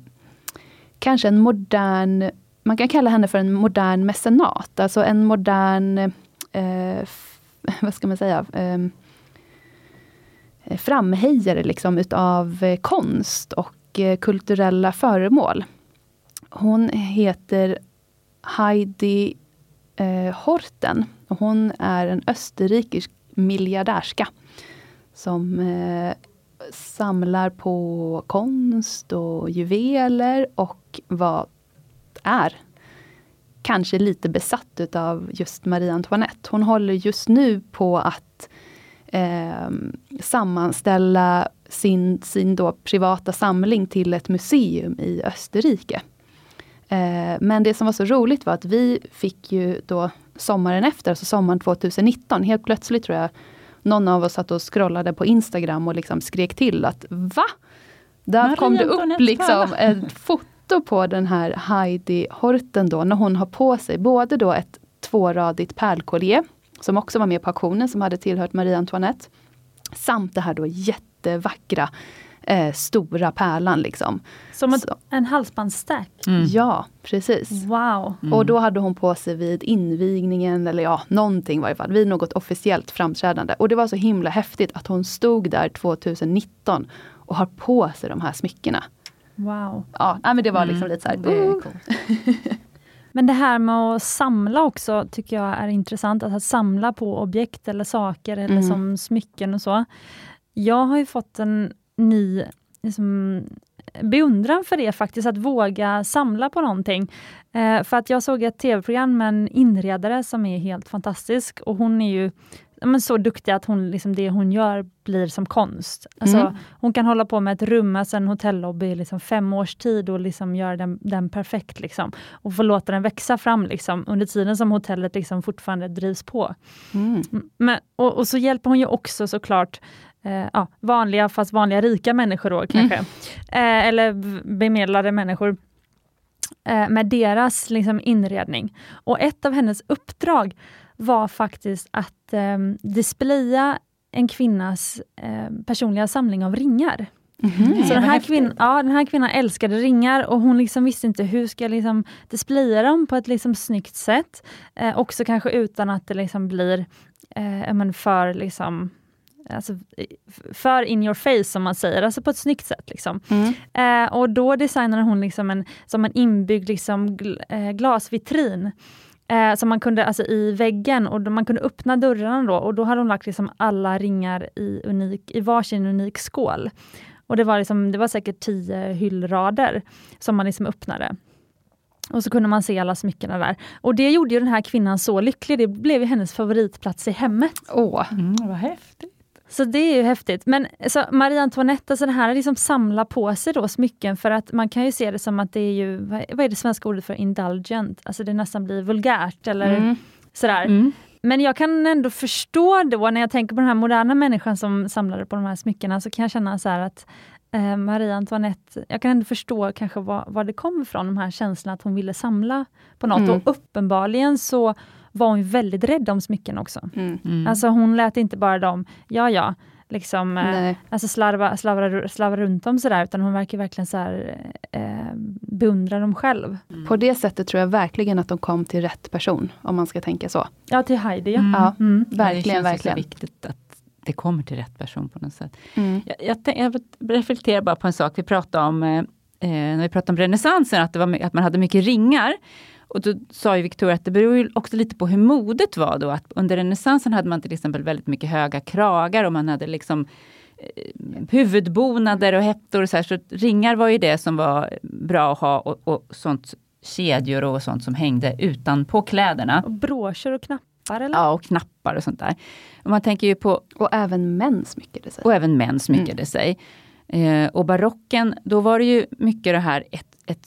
kanske en modern, man kan kalla henne för en modern mecenat, alltså en modern, eh, vad ska man säga, eh, framhejare liksom utav eh, konst och eh, kulturella föremål. Hon heter Heidi eh, Horten och hon är en österrikisk miljardärska som eh, samlar på konst och juveler och vad är kanske lite besatt utav just Marie Antoinette. Hon håller just nu på att eh, sammanställa sin, sin då privata samling till ett museum i Österrike. Eh, men det som var så roligt var att vi fick ju då sommaren efter, alltså sommaren 2019, helt plötsligt tror jag någon av oss satt och scrollade på Instagram och liksom skrek till att Va? Där Maria kom det upp liksom ett foto på den här Heidi Horten då, när hon har på sig både då ett tvåradigt pärlkollier, som också var med på auktionen, som hade tillhört Marie Antoinette. Samt det här då jättevackra eh, stora pärlan. Liksom. Som ett, en halsbandsstack? Mm. Ja, precis. Wow! Mm. Och då hade hon på sig vid invigningen, eller ja, någonting i varje fall, vid något officiellt framträdande. Och det var så himla häftigt att hon stod där 2019 och har på sig de här smyckena. Wow! Ja, men det var liksom mm. lite så här, det är coolt. Men det här med att samla också tycker jag är intressant. Att samla på objekt eller saker eller mm. som smycken och så. Jag har ju fått en ny liksom, beundran för det faktiskt, att våga samla på någonting. Eh, för att jag såg ett tv-program med en inredare som är helt fantastisk och hon är ju men så duktig att hon, liksom det hon gör blir som konst. Alltså, mm. Hon kan hålla på med ett rum, alltså en hotellobby liksom fem års tid och liksom göra den, den perfekt. Liksom. Och få låta den växa fram liksom, under tiden som hotellet liksom fortfarande drivs på. Mm. Men, och, och, så hjälper hon ju också såklart eh, ja, vanliga, fast vanliga rika människor då kanske. Mm. Eh, eller bemedlade människor eh, med deras liksom, inredning. Och ett av hennes uppdrag var faktiskt att eh, displaya en kvinnas eh, personliga samling av ringar. Mm, så den här, kvinn, ja, den här kvinnan älskade ringar och hon liksom visste inte hur ska jag liksom displaya dem på ett liksom snyggt sätt. Eh, också kanske utan att det liksom blir eh, men för liksom Alltså, för in your face som man säger, alltså på ett snyggt sätt. Liksom. Mm. Eh, och då designade hon liksom en, som en inbyggd liksom, gl eh, glasvitrin Eh, som man kunde, alltså i väggen och man kunde öppna dörrarna då och då hade hon lagt liksom alla ringar i, unik, i varsin unik skål. Och det var, liksom, det var säkert tio hyllrader som man liksom öppnade. Och så kunde man se alla smyckena där. Och det gjorde ju den här kvinnan så lycklig. Det blev hennes favoritplats i hemmet. Åh, mm, vad häftigt! Så det är ju häftigt. Men så Marie Antoinette, alltså det här liksom samla på sig då smycken för att man kan ju se det som att det är ju, vad är det svenska ordet för indulgent? Alltså det nästan blir vulgärt eller mm. sådär. Mm. Men jag kan ändå förstå då när jag tänker på den här moderna människan som samlade på de här smyckena så kan jag känna så att eh, Marie Antoinette, jag kan ändå förstå kanske var, var det kommer ifrån, de här känslorna att hon ville samla på något. Mm. Och uppenbarligen så var hon väldigt rädd om smycken också. Mm. Mm. Alltså hon lät inte bara dem, ja ja, liksom, eh, alltså slarva, slarva, slarva runt dem sådär, utan hon verkar verkligen så här, eh, beundra dem själv. Mm. På det sättet tror jag verkligen att de kom till rätt person, om man ska tänka så. Ja, till Heidi ja. Mm. ja mm. Verkligen, det verkligen. Så viktigt att det kommer till rätt person på något sätt. Mm. Jag, jag, jag, reflekterar bara på en sak vi pratade om eh, eh när vi pratade om renässansen, att, att man hade mycket ringar. Och då sa ju Victoria att det beror ju också lite på hur modet var då. Att under renässansen hade man till exempel väldigt mycket höga kragar och man hade liksom eh, huvudbonader och hättor. Och så, här, så ringar var ju det som var bra att ha och, och sånt kedjor och sånt som hängde utanpå kläderna. Och broscher och knappar? Eller? Ja, och knappar och sånt där. Och man tänker ju på... Och även män smyckade sig. Och även män smyckade mm. sig. Eh, och barocken, då var det ju mycket det här ett, ett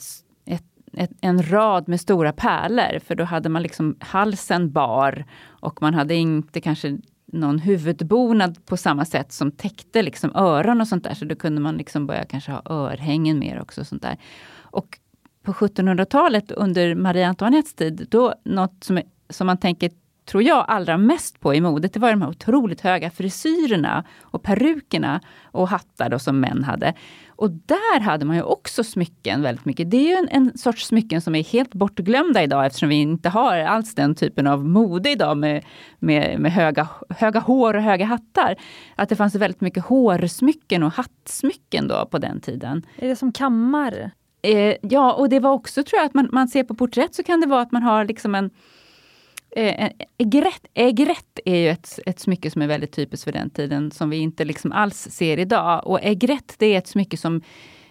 ett, en rad med stora pärlor, för då hade man liksom halsen bar och man hade inte kanske någon huvudbonad på samma sätt som täckte liksom öron och sånt där. Så då kunde man liksom börja kanske ha örhängen mer också. Och sånt där. Och på 1700-talet under Marie Antoinettes tid, då något som, som man tänker tror jag, allra mest på i modet, det var de här otroligt höga frisyrerna och perukerna och hattar då som män hade. Och där hade man ju också smycken väldigt mycket. Det är ju en, en sorts smycken som är helt bortglömda idag eftersom vi inte har alls den typen av mode idag med, med, med höga, höga hår och höga hattar. Att det fanns väldigt mycket hårsmycken och hattsmycken då på den tiden. Är det som kammar? Eh, ja, och det var också tror jag att man, man ser på porträtt så kan det vara att man har liksom en Eh, eh, Egrett ägrätt, är ju ett, ett smycke som är väldigt typiskt för den tiden, som vi inte liksom alls ser idag. Och Egrett det är ett smycke som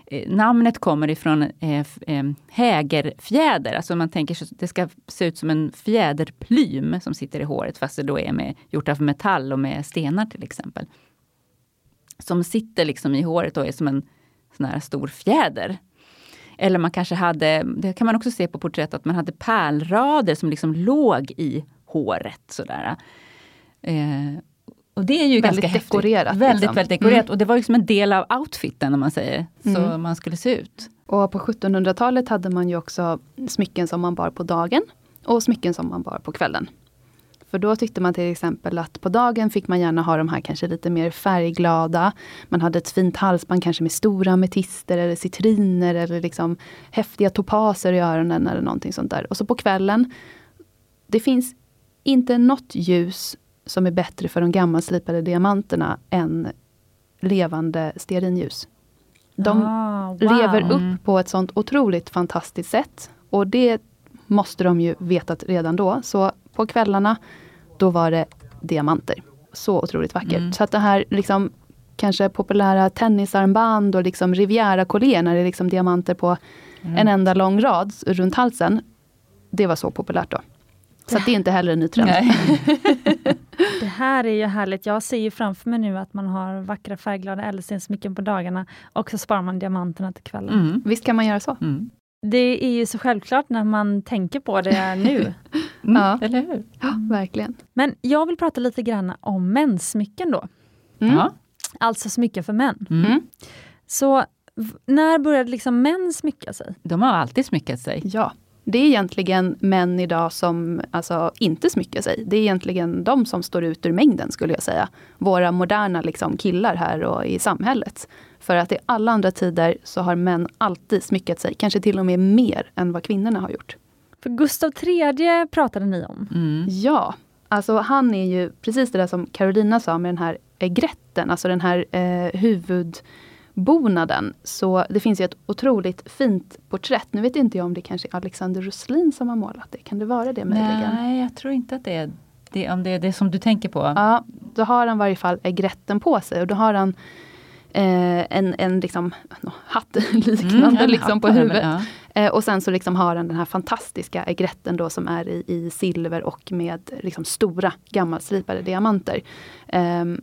eh, namnet kommer ifrån eh, eh, hägerfjäder. Alltså man tänker sig att det ska se ut som en fjäderplym som sitter i håret, fast det då är med, gjort av metall och med stenar till exempel. Som sitter liksom i håret och är som en sån här stor fjäder. Eller man kanske hade, det kan man också se på porträtt, att man hade pärlrader som liksom låg i håret. Sådär. Eh, och det är ju väldigt ganska dekorerat. Häftigt. Väldigt, liksom. väldigt dekorerat. Mm. Och det var liksom en del av outfiten, om man säger. Så mm. man skulle se ut. Och på 1700-talet hade man ju också smycken som man bar på dagen och smycken som man bar på kvällen. För då tyckte man till exempel att på dagen fick man gärna ha de här kanske lite mer färgglada. Man hade ett fint halsband kanske med stora ametister eller citriner eller liksom häftiga topaser i öronen eller någonting sånt där. Och så på kvällen, det finns inte något ljus som är bättre för de gammalslipade diamanterna än levande stearinljus. De ah, wow. lever upp på ett sånt otroligt fantastiskt sätt. Och det måste de ju vetat redan då. Så på kvällarna, då var det diamanter. Så otroligt vackert. Mm. Så att det här liksom kanske populära tennisarmband och liksom Riviera-collier när det är liksom diamanter på Mm. en enda lång rad runt halsen. Det var så populärt då. Så att det är inte heller en ny trend. Nej. Det här är ju härligt. Jag ser ju framför mig nu att man har vackra färgglada ädelstensmycken på dagarna och så sparar man diamanterna till kvällen. Mm. Visst kan man göra så? Mm. Det är ju så självklart när man tänker på det nu. Mm. Ja. Eller hur? Ja, verkligen. Men jag vill prata lite grann om menssmycken då. Mm. Ja. Alltså smycken för män. Mm. Mm. Så när började liksom män smycka sig? De har alltid smyckat sig. Ja. Det är egentligen män idag som alltså, inte smyckar sig. Det är egentligen de som står ut ur mängden skulle jag säga. Våra moderna liksom, killar här och i samhället. För att i alla andra tider så har män alltid smyckat sig. Kanske till och med mer än vad kvinnorna har gjort. För Gustav III pratade ni om. Mm. Ja, alltså han är ju precis det där som Carolina sa med den här egretten, alltså den här eh, huvudbonaden. Så det finns ju ett otroligt fint porträtt. Nu vet inte jag om det kanske är Alexander Roslin som har målat det. Kan det vara det möjligen? Nej, jag tror inte att det är det, om det är det som du tänker på. Ja, då har han i varje fall egretten på sig och då har han eh, en, en liksom, nå, hatt liknande Mm, liksom hatt på huvudet. väl, ja. Eh, och sen så liksom har han den här fantastiska egretten då som är i, i silver och med liksom stora gammalslipade diamanter. Ehm,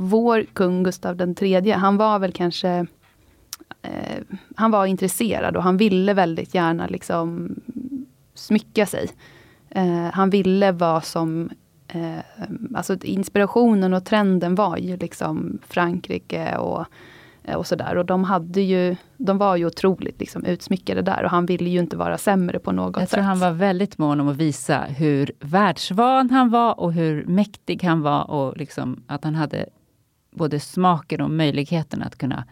vår kung Gustav den tredje, han var väl kanske eh, Han var intresserad och han ville väldigt gärna liksom smycka sig. Eh, han ville vara som eh, Alltså inspirationen och trenden var ju liksom Frankrike och och sådär. Och de hade ju, de var ju otroligt liksom utsmyckade där och han ville ju inte vara sämre på något Jag sätt. tror han var väldigt mån om att visa hur världsvan han var och hur mäktig han var och liksom att han hade både smaken och möjligheten att kunna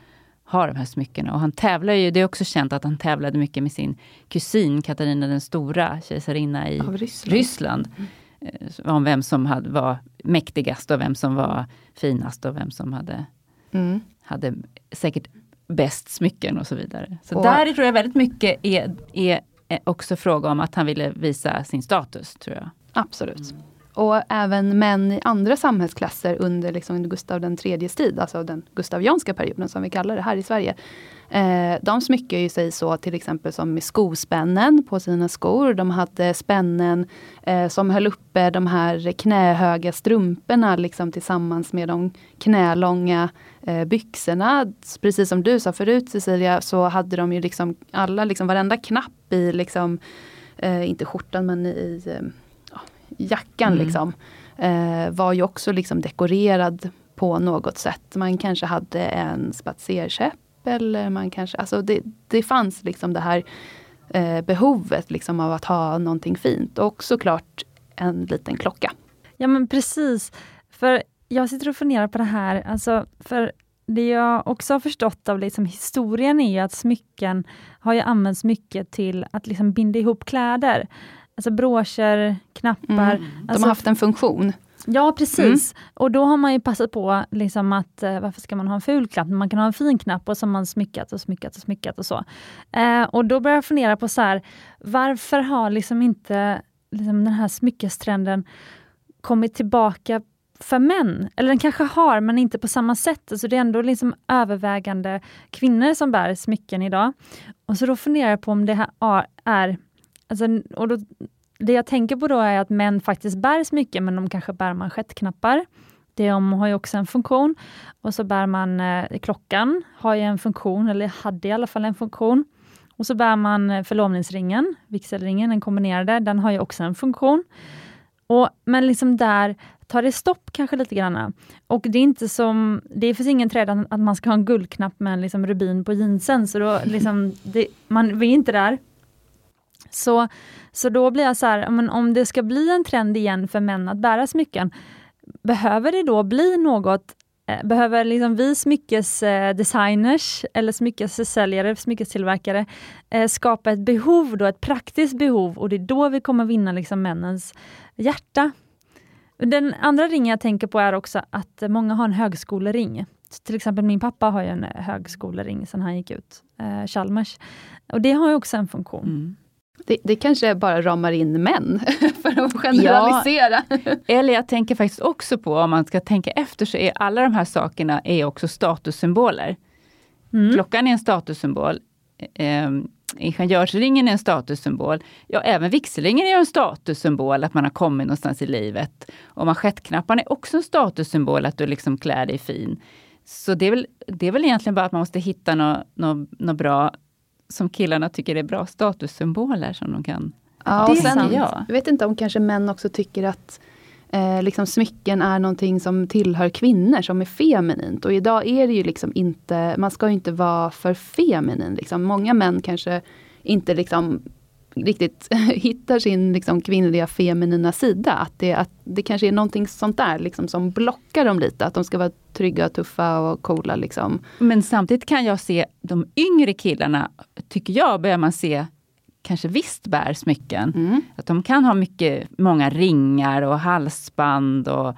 ha de här smyckena. Och han tävlar ju, det är också känt att han tävlade mycket med sin kusin Katarina den stora, kejsarinna i Ryssland. Ryssland. eh, Om vem som hade, var mäktigast och vem som var finast och vem som hade, Mm. hade säkert bäst smycken och så vidare. Så Och- där tror jag väldigt mycket är, är är också fråga om att han ville visa sin status, tror jag. Absolut. Och även män i andra samhällsklasser under liksom Gustav den tredjes tid, alltså den gustavianska perioden som vi kallar det här i Sverige. Eh, de smyckar ju sig så till exempel som med skospännen på sina skor. De hade spännen eh, som höll uppe de här knähöga strumporna liksom tillsammans med de knälånga eh, byxorna. Precis som du sa förut Cecilia, så hade de ju liksom alla, liksom varenda knapp i liksom, eh, inte skjortan men i eh, jackan Mm. liksom, eh, var ju också liksom dekorerad på något sätt. Man kanske hade en spatserkäpp eller man kanske, alltså det, det fanns liksom det här eh, behovet liksom av att ha någonting fint och såklart en liten klocka. Ja men precis. För jag sitter och funderar på det här, alltså, för det jag också har förstått av liksom historien är att smycken har ju använts mycket till att liksom binda ihop kläder. Alltså broscher, knappar. Mm. De Alltså, har haft en funktion. Ja precis. Och då har man ju passat på liksom att eh, varför ska man ha en ful knapp? Man kan ha en fin knapp och så har man smyckat och smyckat och smyckat och så. Eh, och då börjar jag fundera på så här, varför har liksom inte liksom den här smyckestrenden kommit tillbaka för män? Eller den kanske har, men inte på samma sätt. Alltså det är ändå liksom övervägande kvinnor som bär smycken idag. Och så då funderar jag på om det här är, är alltså, och då det jag tänker på då är att män faktiskt bär smycken, men de kanske bär manschettknappar. De har ju också en funktion. Och så bär man eh, klockan, har ju en funktion, eller hade i alla fall en funktion. Och så bär man eh, förlovningsringen, vigselringen, den kombinerade, den har ju också en funktion. Och, men liksom där tar det stopp kanske lite grann. Och det är inte som, det finns ingen träd att, att man ska ha en guldknapp med en liksom rubin på jeansen, så då liksom, det, man vi är inte där. Så, så då blir jag så här, men om det ska bli en trend igen för män att bära smycken, behöver det då bli något eh, Behöver liksom vi smyckesdesigners eh, eller smyckessäljare, smyckestillverkare eh, skapa ett behov, då, ett praktiskt behov och det är då vi kommer vinna liksom männens hjärta. Den andra ringen jag tänker på är också att många har en högskolering. Till exempel min pappa har ju en högskolering sen han gick ut, eh, Chalmers. Och det har ju också en funktion. Mm. Det, det kanske bara ramar in män, för att generalisera. Ja, eller jag tänker faktiskt också på, om man ska tänka efter, så är alla de här sakerna är också statussymboler. Mm. Klockan är en statussymbol. Eh, ingenjörsringen är en statussymbol. Ja, även vigselringen är en statussymbol, att man har kommit någonstans i livet. Och manschettknapparna är också en statussymbol, att du liksom klär dig fin. Så det är väl, det är väl egentligen bara att man måste hitta något, något, något bra som killarna tycker är bra statussymboler som de kan... Ja, och sen, jag. jag vet inte om kanske män också tycker att eh, liksom smycken är någonting som tillhör kvinnor, som är feminint. Och idag är det ju liksom inte, man ska ju inte vara för feminin. Liksom. Många män kanske inte liksom riktigt hittar sin liksom, kvinnliga feminina sida. Att det, att det kanske är någonting sånt där liksom, som blockar dem lite. Att de ska vara trygga, tuffa och coola. Liksom. Men samtidigt kan jag se de yngre killarna, tycker jag, börjar man se kanske visst bär smycken. Mm. Att de kan ha mycket, många ringar och halsband och,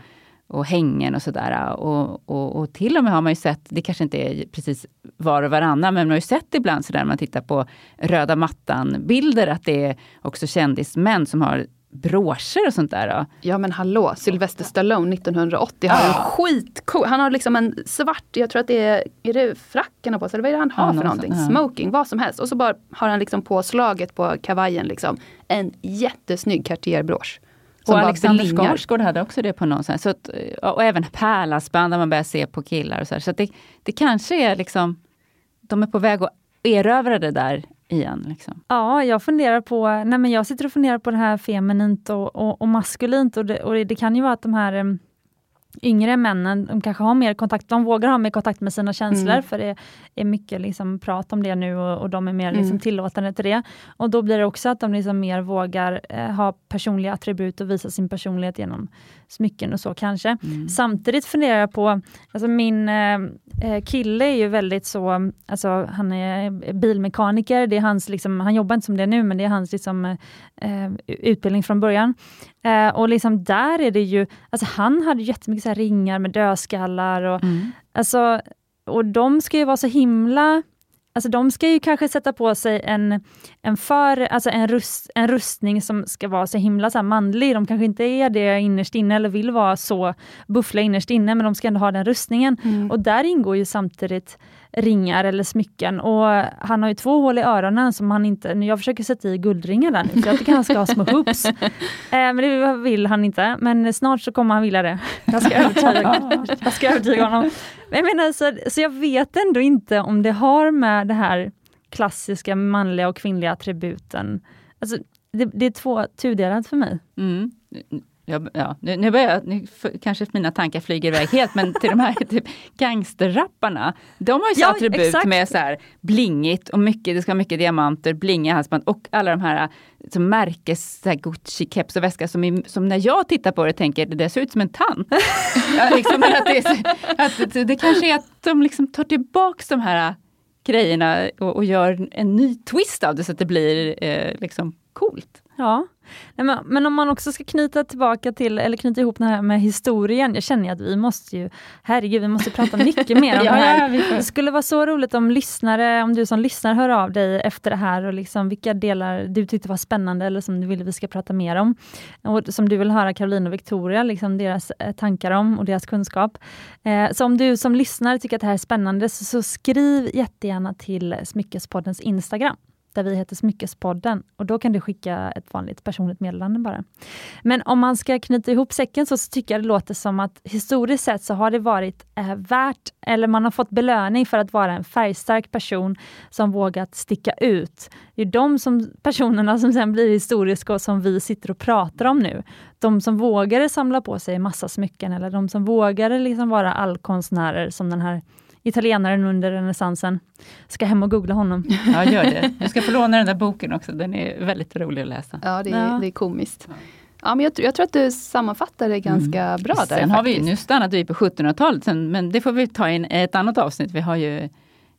och hängen och sådär. Och, och, och, till och med har man ju sett, det kanske inte är precis var och varannan, men man har ju sett ibland sådär när man tittar på röda mattan-bilder att det är också kändismän som har broscher och sånt där. Då. Ja men hallå, Sylvester Stallone 1980 har en skitcool, han har liksom en svart, jag tror att det är, är det fracken han på sig, eller vad är det han har ja, för någonting? Ja. Smoking, vad som helst. Och så bara har han liksom på slaget på kavajen liksom en jättesnygg Cartier-brosch. Och Alexander Skarsgård hade också det på någon så att, Och även pärlhalsband där man börjar se på killar. Och så här. så det, det kanske är liksom, de är på väg att erövra det där igen? Liksom? Ja, jag funderar på, nej men jag sitter och funderar på det här feminint och, och, och maskulint och det, och det kan ju vara att de här yngre männen, de kanske har mer kontakt, de vågar ha mer kontakt med sina känslor, mm. för det är mycket liksom prat om det nu och, och de är mer liksom mm. tillåtande till det. Och då blir det också att de liksom mer vågar eh, ha personliga attribut och visa sin personlighet genom smycken och så kanske. Mm. Samtidigt funderar jag på, alltså min eh, eh, kille är ju väldigt så, alltså han är bilmekaniker, det är hans, liksom, han jobbar inte som det nu, men det är hans liksom, eh, utbildning från början. Eh, och liksom där är det ju, alltså han hade jättemycket så ringar med dödskallar och, mm. alltså, och de ska ju vara så himla Alltså de ska ju kanske sätta på sig en, en, för, alltså en, rust, en rustning som ska vara så himla så manlig. De kanske inte är det innerst inne eller vill vara så buffliga innerst inne, men de ska ändå ha den rustningen. Mm. Och där ingår ju samtidigt ringar eller smycken. Och han har ju två hål i öronen som han inte... Jag försöker sätta i guldringar där nu, för jag tycker han ska ha små hoops. Eh, men det vill han inte. Men snart så kommer han vilja det. Jag ska övertyga, jag ska övertyga honom. Men jag menar, så, så jag vet ändå inte om det har med det här klassiska manliga och kvinnliga attributen. Alltså, det, det är två tudelat för mig. Mm. Jag, ja, nu, nu, börjar, nu kanske mina tankar flyger iväg helt, men till de här typ, gangsterrapparna, de har ju så ja, attribut exakt. med så här blingigt och mycket, det ska vara mycket diamanter, blinga halsband och alla de här som märkes Gucci-keps och väska som, som när jag tittar på det tänker, det ser ut som en tant. ja, liksom, att det, att det kanske är att de liksom tar tillbaks de här grejerna och, och gör en ny twist av det så att det blir eh, liksom coolt. Ja, men, men, om man också ska knyta tillbaka till, eller knyta ihop det här med historien. Jag känner att vi måste ju, herregud, vi måste prata mycket mer om ja, det här. Ja, det skulle vara så roligt om lyssnare, om du som lyssnar hör av dig efter det här och liksom vilka delar du tyckte var spännande eller som du vill vi ska prata mer om. Och som du vill höra Caroline och Victoria, liksom deras eh, tankar om och deras kunskap. Eh, så om du som lyssnare tycker att det här är spännande så, så skriv jättegärna till Smyckespoddens Instagram där vi heter Smyckespodden och då kan du skicka ett vanligt personligt meddelande bara. Men om man ska knyta ihop säcken så, tycker jag det låter som att historiskt sett så har det varit eh, värt, eller man har fått belöning för att vara en färgstark person som vågat sticka ut. Det är de som, personerna som sen blir historiska och som vi sitter och pratar om nu. De som vågade samla på sig massa smycken eller de som vågade liksom vara allkonstnärer som den här italienaren under renässansen. Ska hem och googla honom. Ja, gör det. Du ska få låna den där boken också, den är väldigt rolig att läsa. Ja, det är, ja. Det är komiskt. Ja, men jag, jag, tror att du sammanfattar det ganska mm. bra där. Sen har vi, nu stannade vi på 1700-talet, men det får vi ta i ett annat avsnitt. Vi har ju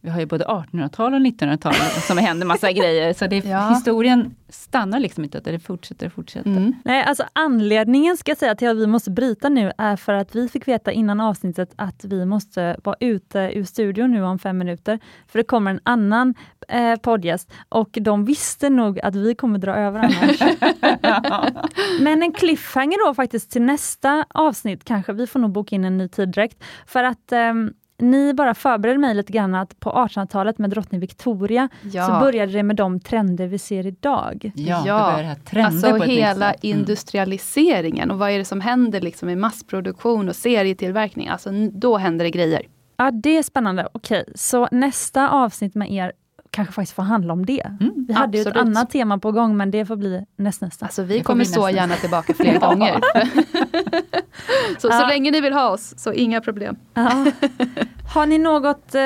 vi har ju både 1800-tal och 1900-tal som händer massa grejer. Så det, Ja. historien stannar liksom inte, utan det fortsätter och fortsätter. Mm. Nej, alltså anledningen ska jag säga till att vi måste bryta nu är för att vi fick veta innan avsnittet att vi måste vara ute ur studion nu om fem minuter. För det kommer en annan eh, poddgäst och de visste nog att vi kommer dra över annars. Men en cliffhanger då faktiskt till nästa avsnitt kanske. Vi får nog boka in en ny tid direkt. För att ehm, ni bara förberedde mig lite grann att på 1800-talet med drottning Victoria Ja. så började det med de trender vi ser idag. Ja, Ja, Alltså på ett nytt hela sätt. Mm. industrialiseringen och vad är det som händer liksom i massproduktion och serietillverkning. Alltså då händer det grejer. Ja, det är spännande. Okej, så nästa avsnitt med er kanske faktiskt får handla om det. Mm, Vi hade ju ett absolut. annat tema på gång, men det får bli nästnästa. Alltså vi kommer så nästan. gärna tillbaka fler gånger. så, så Ja. länge ni vill ha oss, så inga problem. Ja. Har ni något, eh,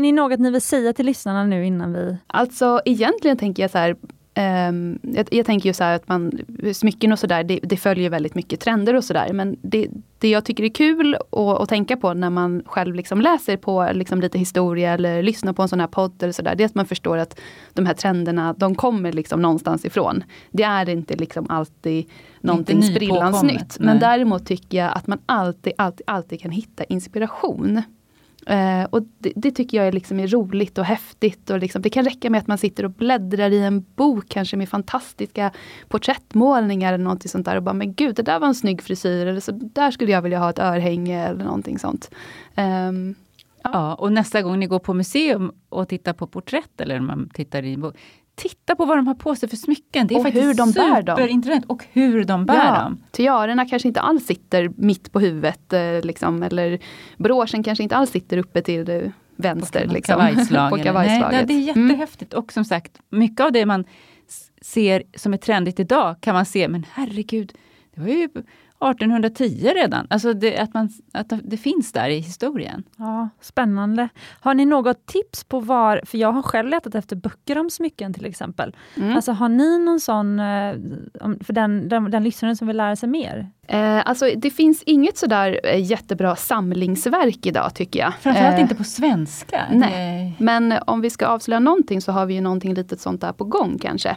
ni något ni vill säga till lyssnarna nu innan vi... Alltså egentligen tänker jag så här, ehm, jag, jag tänker ju så att man, smycken och sådär, det, det följer väldigt mycket trender och sådär. Men det, det jag tycker är kul att, tänka på när man själv liksom läser på liksom lite historia eller lyssnar på en sån här podd eller sådär, det är att man förstår att de här trenderna, de kommer liksom någonstans ifrån. Det är inte liksom alltid någonting sprillans nytt. Men däremot tycker jag att man alltid, alltid, alltid kan hitta inspiration. Eh, och det, det tycker jag är, liksom är roligt och häftigt. Och liksom, det kan räcka med att man sitter och bläddrar i en bok, kanske med fantastiska porträttmålningar eller någonting sånt där. Och bara, men gud, det där var en snygg frisyr. Eller så där skulle jag vilja ha ett örhänge eller någonting sånt. Ehm, Ja, och nästa gång ni går på museum och tittar på porträtt eller man tittar i en bok, titta på vad de har på sig för smycken. Det är Och faktiskt hur de bär dem. superintressant. Och hur de bär ja, dem. tiarorna kanske inte alls sitter mitt på huvudet. Eh, liksom, eller broschen kanske inte alls sitter uppe till eh, vänster. På liksom, på. Nej, det är Mm. jättehäftigt. Och som sagt, mycket av det man ser som är trendigt idag kan man se, men herregud, det var ju 1810 redan. Alltså det, att, man, att det finns där i historien. Ja, spännande. Har ni något tips på var, för jag har själv letat efter böcker om smycken till exempel. Mm. Alltså har ni någon sån, eh, för den, den, den lyssnaren som vill lära sig mer? Eh, alltså, det finns inget sådär eh, jättebra samlingsverk idag tycker jag. Framförallt Eh, inte på svenska. nej. Men om vi ska avslöja någonting så har vi ju någonting litet sånt där på gång kanske.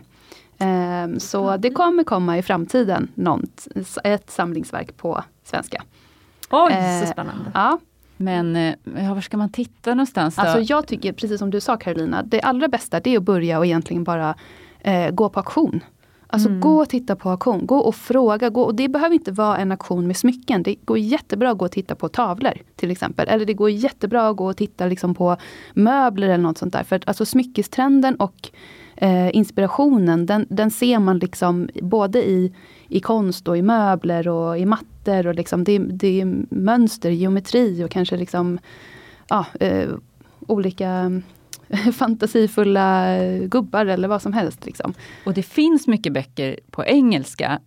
Eh, så det kommer komma i framtiden något, ett samlingsverk på svenska. Oj, så spännande. Ja, Men eh, ja, var ska man titta någonstans då? alltså jag tycker, precis som du sa Carolina, det allra bästa det är att börja och egentligen bara eh, gå på auktion. Alltså Mm. gå och titta på auktion, gå och fråga. Gå, och det behöver inte vara en auktion med smycken. Det går jättebra att gå och titta på tavlor till exempel. Eller det går jättebra att gå och titta liksom på möbler eller något sånt där. För att, alltså smyckestrenden och eh, inspirationen, den, den ser man liksom både i, i konst och i möbler och i mattor. Och liksom det, det är mönster, geometri och kanske liksom ja, eh, olika fantasifulla gubbar eller vad som helst. Liksom. Och det finns mycket böcker på engelska.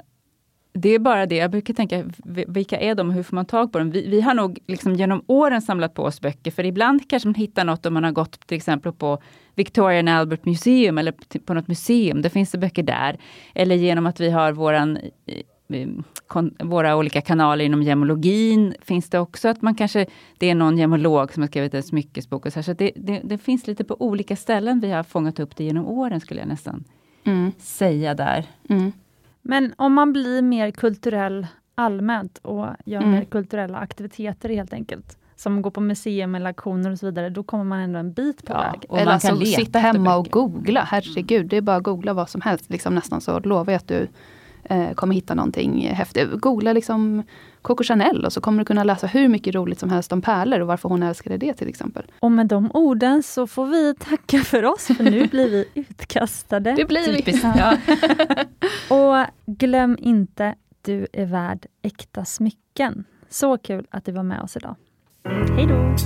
Det är bara det, jag brukar tänka, vilka är de och hur får man tag på dem? Vi, vi har nog liksom genom åren samlat på oss böcker, för ibland kanske man hittar något om man har gått till exempel på Victoria and Albert Museum eller på något museum, det finns det böcker där. Eller genom att vi har våran våra olika kanaler inom gemologin finns det också att man kanske, det är någon gemolog som har skrivit en smyckesbok och så, här, så det, det, det finns lite på olika ställen vi har fångat upp det genom åren skulle jag nästan Mm. säga där. Mm. Men om man blir mer kulturell allmänt och gör Mm. mer kulturella aktiviteter helt enkelt, som går på museum eller auktioner och så vidare, då kommer man ändå en bit på Ja, väg. och Eller man kan alltså, sitta hemma och googla, herregud, det är bara att googla vad som helst. Liksom nästan så lovar jag att du eh, kommer hitta någonting häftigt. Googla liksom Coco Chanel och så kommer du kunna läsa hur mycket roligt som helst om pärlor och varför hon älskade det till exempel. Och med de orden så får vi tacka för oss, för nu blir vi utkastade. Det blir vi. Ja. Och glöm inte, du är värd äkta smycken. Så kul att du var med oss idag. Hej då!